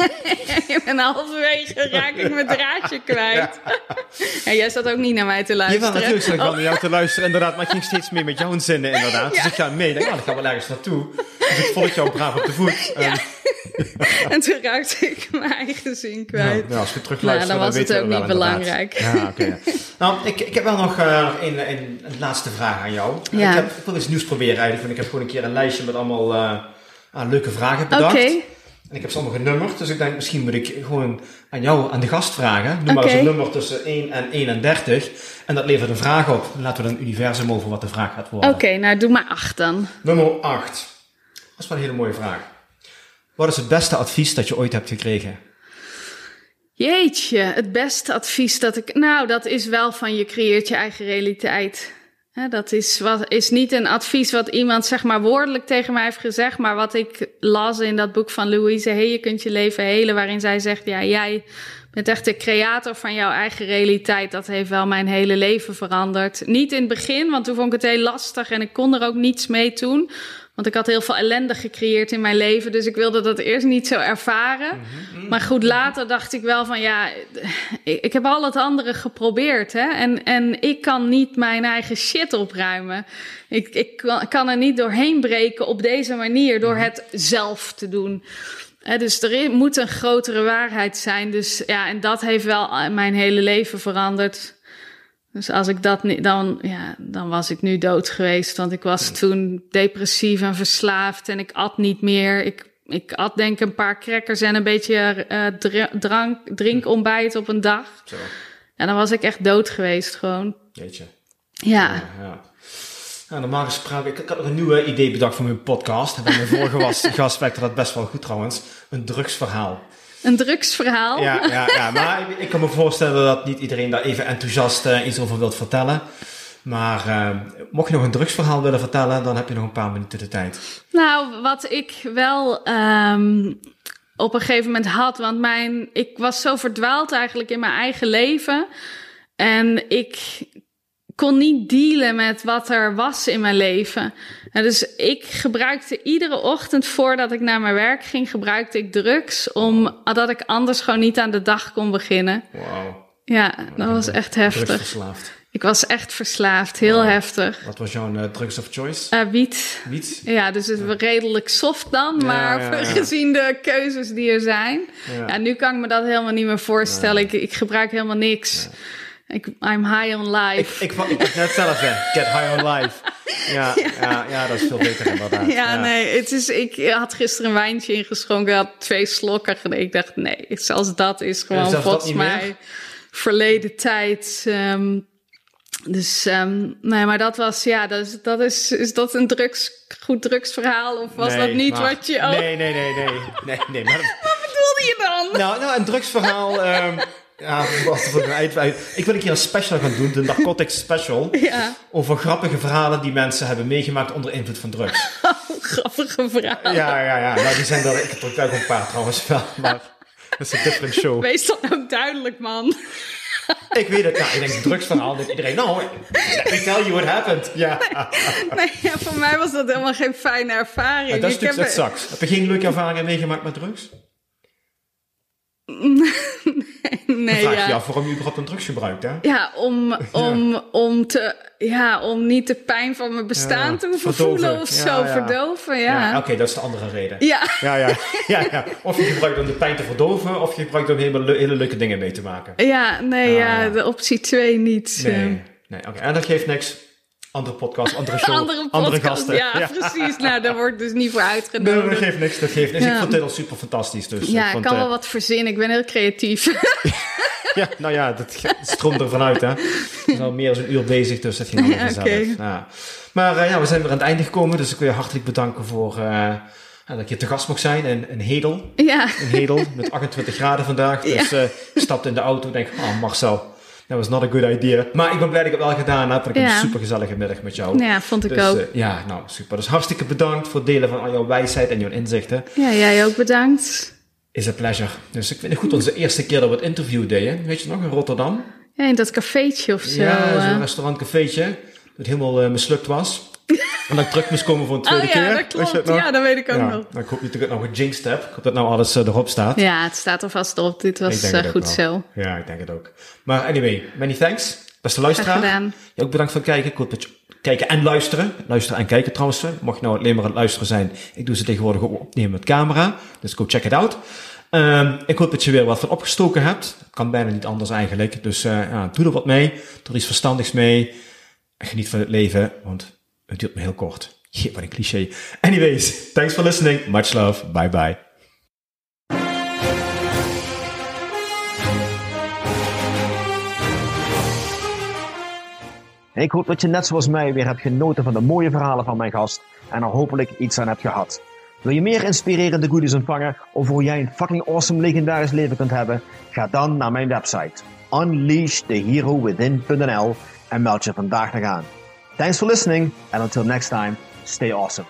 en halverwege raak ik mijn draadje kwijt. Ja. jij zat ook niet naar mij te luisteren. Jawel, natuurlijk zat ik wel naar jou te luisteren, inderdaad. Maar ik ging steeds meer met jouw zinnen, inderdaad. Dus ik ga mee. Dan, ja, dan gaan we ergens naartoe. Dus ik volg jou braaf op de voet. Ja. en toen raakte ik mijn eigen zin kwijt. Nou, als we terugluisteren, nou, dan was dan het ook niet belangrijk. Ja, oké. ja. Nou, ik, ik heb wel nog uh, een, een, een, laatste vraag aan jou. Ja. Ik, heb, ik wil iets nieuws proberen eigenlijk. Want ik heb gewoon een keer een lijstje met allemaal uh, uh, leuke vragen bedacht. Oké. En ik heb allemaal genummerd. Dus ik denk, misschien moet ik gewoon aan jou, aan de gast vragen. Noem maar eens een nummer tussen 1 en 31. En dat levert een vraag op. Laten we een universum over wat de vraag gaat worden. Oké, nou doe maar acht dan. Nummer 8. Dat is wel een hele mooie vraag. Wat is het beste advies dat je ooit hebt gekregen? Jeetje, het beste advies dat ik. Nou, dat is wel van je creëert je eigen realiteit. Dat is, wat, is niet een advies wat iemand zeg maar woordelijk tegen mij heeft gezegd, maar wat ik las in dat boek van Louise Hey, je kunt je leven helen, waarin zij zegt, ja, jij bent echt de creator van jouw eigen realiteit. Dat heeft wel mijn hele leven veranderd. Niet in het begin, want toen vond ik het heel lastig en ik kon er ook niets mee toen. Want ik had heel veel ellende gecreëerd in mijn leven. Dus ik wilde dat eerst niet zo ervaren. Maar goed, later dacht ik wel van ja, ik, heb al het andere geprobeerd. Hè? En, en ik kan niet mijn eigen shit opruimen. Ik, ik kan- er niet doorheen breken op deze manier, door het zelf te doen. Dus er moet een grotere waarheid zijn. Dus ja, en dat heeft wel mijn hele leven veranderd. Dus als ik dat niet, dan, ja, dan was ik nu dood geweest. Want ik was toen depressief en verslaafd en ik at niet meer. Ik, ik at denk een paar crackers en een beetje dra- drank, drinkontbijt op een dag. Zo, En dan was ik echt dood geweest gewoon. jeetje. Ja, Ja, ja. Nou, normaal gesproken, ik, ik had nog een nieuwe idee bedacht voor mijn podcast. Bij mijn vorige was, gast werkte dat best wel goed trouwens. Een drugsverhaal. Een drugsverhaal. Ja, ja, ja maar ik, ik kan me voorstellen dat niet iedereen daar even enthousiast eh, iets over wilt vertellen. Maar eh, mocht je nog een drugsverhaal willen vertellen, dan heb je nog een paar minuten de tijd. Nou, wat ik wel ehm, op een gegeven moment had, want mijn, ik was zo verdwaald eigenlijk in mijn eigen leven. En ik kon niet dealen met wat er was in mijn leven. En dus ik gebruikte iedere ochtend voordat ik naar mijn werk ging, gebruikte ik drugs, omdat ik anders gewoon niet aan de dag kon beginnen. Wauw. Ja, dat was echt heftig. Ik was echt verslaafd, heel heftig. Wat was jouw eh, drugs of choice? Eh wiet. Wiet? Ja, dus het redelijk soft dan, maar ja, gezien de keuzes die er zijn. Ja. Ja, nu kan ik me dat helemaal niet meer voorstellen. Ik, ik gebruik helemaal niks. Ik, I'm high on life. ik, ik, ik net hetzelfde. Get high on life. Ja, ja. ja, dat is veel beter inderdaad. ja, nee, het is, ik had gisteren een wijntje ingeschonken, had twee slokken. En ik dacht, nee, zelfs dat is gewoon volgens meer? mij verleden tijd. ehm, dus ehm, nee, maar dat was, ja, dat is, dat is, is dat een drugs, goed drugsverhaal? Of was Nee, dat niet maar- wat je... Oh, Nee, nee, nee, nee. nee, nee maar Wat bedoelde je dan? Nou, nou, een drugsverhaal. ehm ja, wat voor een Ik wil een keer een special gaan doen, de Narcotics Special. Ja, Over grappige verhalen die mensen hebben meegemaakt onder invloed van drugs. grappige verhaal. Ja, ja, ja. Nou, die zijn er. Ik heb er ook een paar trouwens wel. Maar dat is een different show. Wees dan ook duidelijk, man. Ik weet het. Nou, ik denk drugsverhaal. Dat iedereen. Nou, me tell you what happened. Ja. Nee, ja, voor mij was dat helemaal geen fijne ervaring. Dat is natuurlijk heb- het sucks. Heb je geen leuke ervaringen meegemaakt met drugs? Nee, Vraag je ja. af waarom je überhaupt een drugs gebruikt, hè? Ja, om, om, om, te, ja, om niet de pijn van mijn bestaan Ja, te hoeven verdoven. voelen of zo, verdoven, Ja, ja. Oké, dat is de andere reden. Ja, Ja, ja, ja. Of je gebruikt om de pijn te verdoven, of je gebruikt om hele, le- hele leuke dingen mee te maken. ja, nee, Ja, ja, de optie 2 niet. Nee, nee oké. En dat geeft niks. Andere podcast, andere show, andere andere, podcast, gasten. ja, precies. Nou, daar wordt dus niet voor Nee, uitgenodigd. dat geeft niks, dat geeft niks. Ik vond dit al super fantastisch. Dus ja, ik vond, kan eh, wel wat verzinnen. Ik ben heel creatief. Ja, nou ja, dat stroomt er vanuit, hè. We zijn al meer dan een uur bezig, dus dat ging allemaal vanzelf. Ja. Maar eh, ja, we zijn weer aan het einde gekomen, dus ik wil je hartelijk bedanken voor eh, dat ik je te gast mocht zijn in, in Hedel. ja, In Hedel, met 28 graden vandaag. Dus ik stapte in de auto en denk, oh Marcel, that was not a good idea. Maar ik ben blij dat ik het wel gedaan heb, want ik heb Ja. een super gezellige middag met jou. ja, vond ik Dus, ook. eh, ja, nou super. Dus hartstikke bedankt voor het delen van al jouw wijsheid en jouw inzichten. Ja, jij ook bedankt. Is a pleasure. Dus ik vind het goed onze eerste keer dat we het interview deden. Weet je nog, in Rotterdam? Ja, in dat cafeetje of zo. ja, eh. zo'n restaurantcafeetje. Dat helemaal eh, mislukt was. En dat ik terug moest komen voor een tweede oh keer. ja, dat Weet je klopt. Ja, dat weet ik ook Ja, nog. nou, ik hoop niet dat ik het nog gejinxed heb. Ik hoop dat nou alles eh, erop staat. Ja, het staat er vast op. Dit was eh, goed zo. Ja, ik denk het ook. Maar anyway, many thanks. Beste luisteraar. gedaan. Ja, ook bedankt voor het kijken. Ik hoop dat je kijken en luisteren. Luisteren en kijken trouwens. Mocht je nou alleen maar aan het luisteren zijn. Ik doe ze tegenwoordig ook opnemen met camera. Dus go check it out. Ehm, ik hoop dat je weer wat van opgestoken hebt. Kan bijna niet anders eigenlijk. Dus eh, ja, doe er wat mee. Doe er iets verstandigs mee. En geniet van het leven. Want het duurt maar heel kort. Jee, wat een cliché. Anyways, thanks for listening. Much love. Bye bye. Ik hoop dat je net zoals mij weer hebt genoten van de mooie verhalen van mijn gast en er hopelijk iets aan hebt gehad. Wil je meer inspirerende goodies ontvangen of hoe jij een fucking awesome legendarisch leven kunt hebben? Ga dan naar mijn website unleashtheherowithin.nl en meld je vandaag nog aan. Thanks for listening and until next time, stay awesome.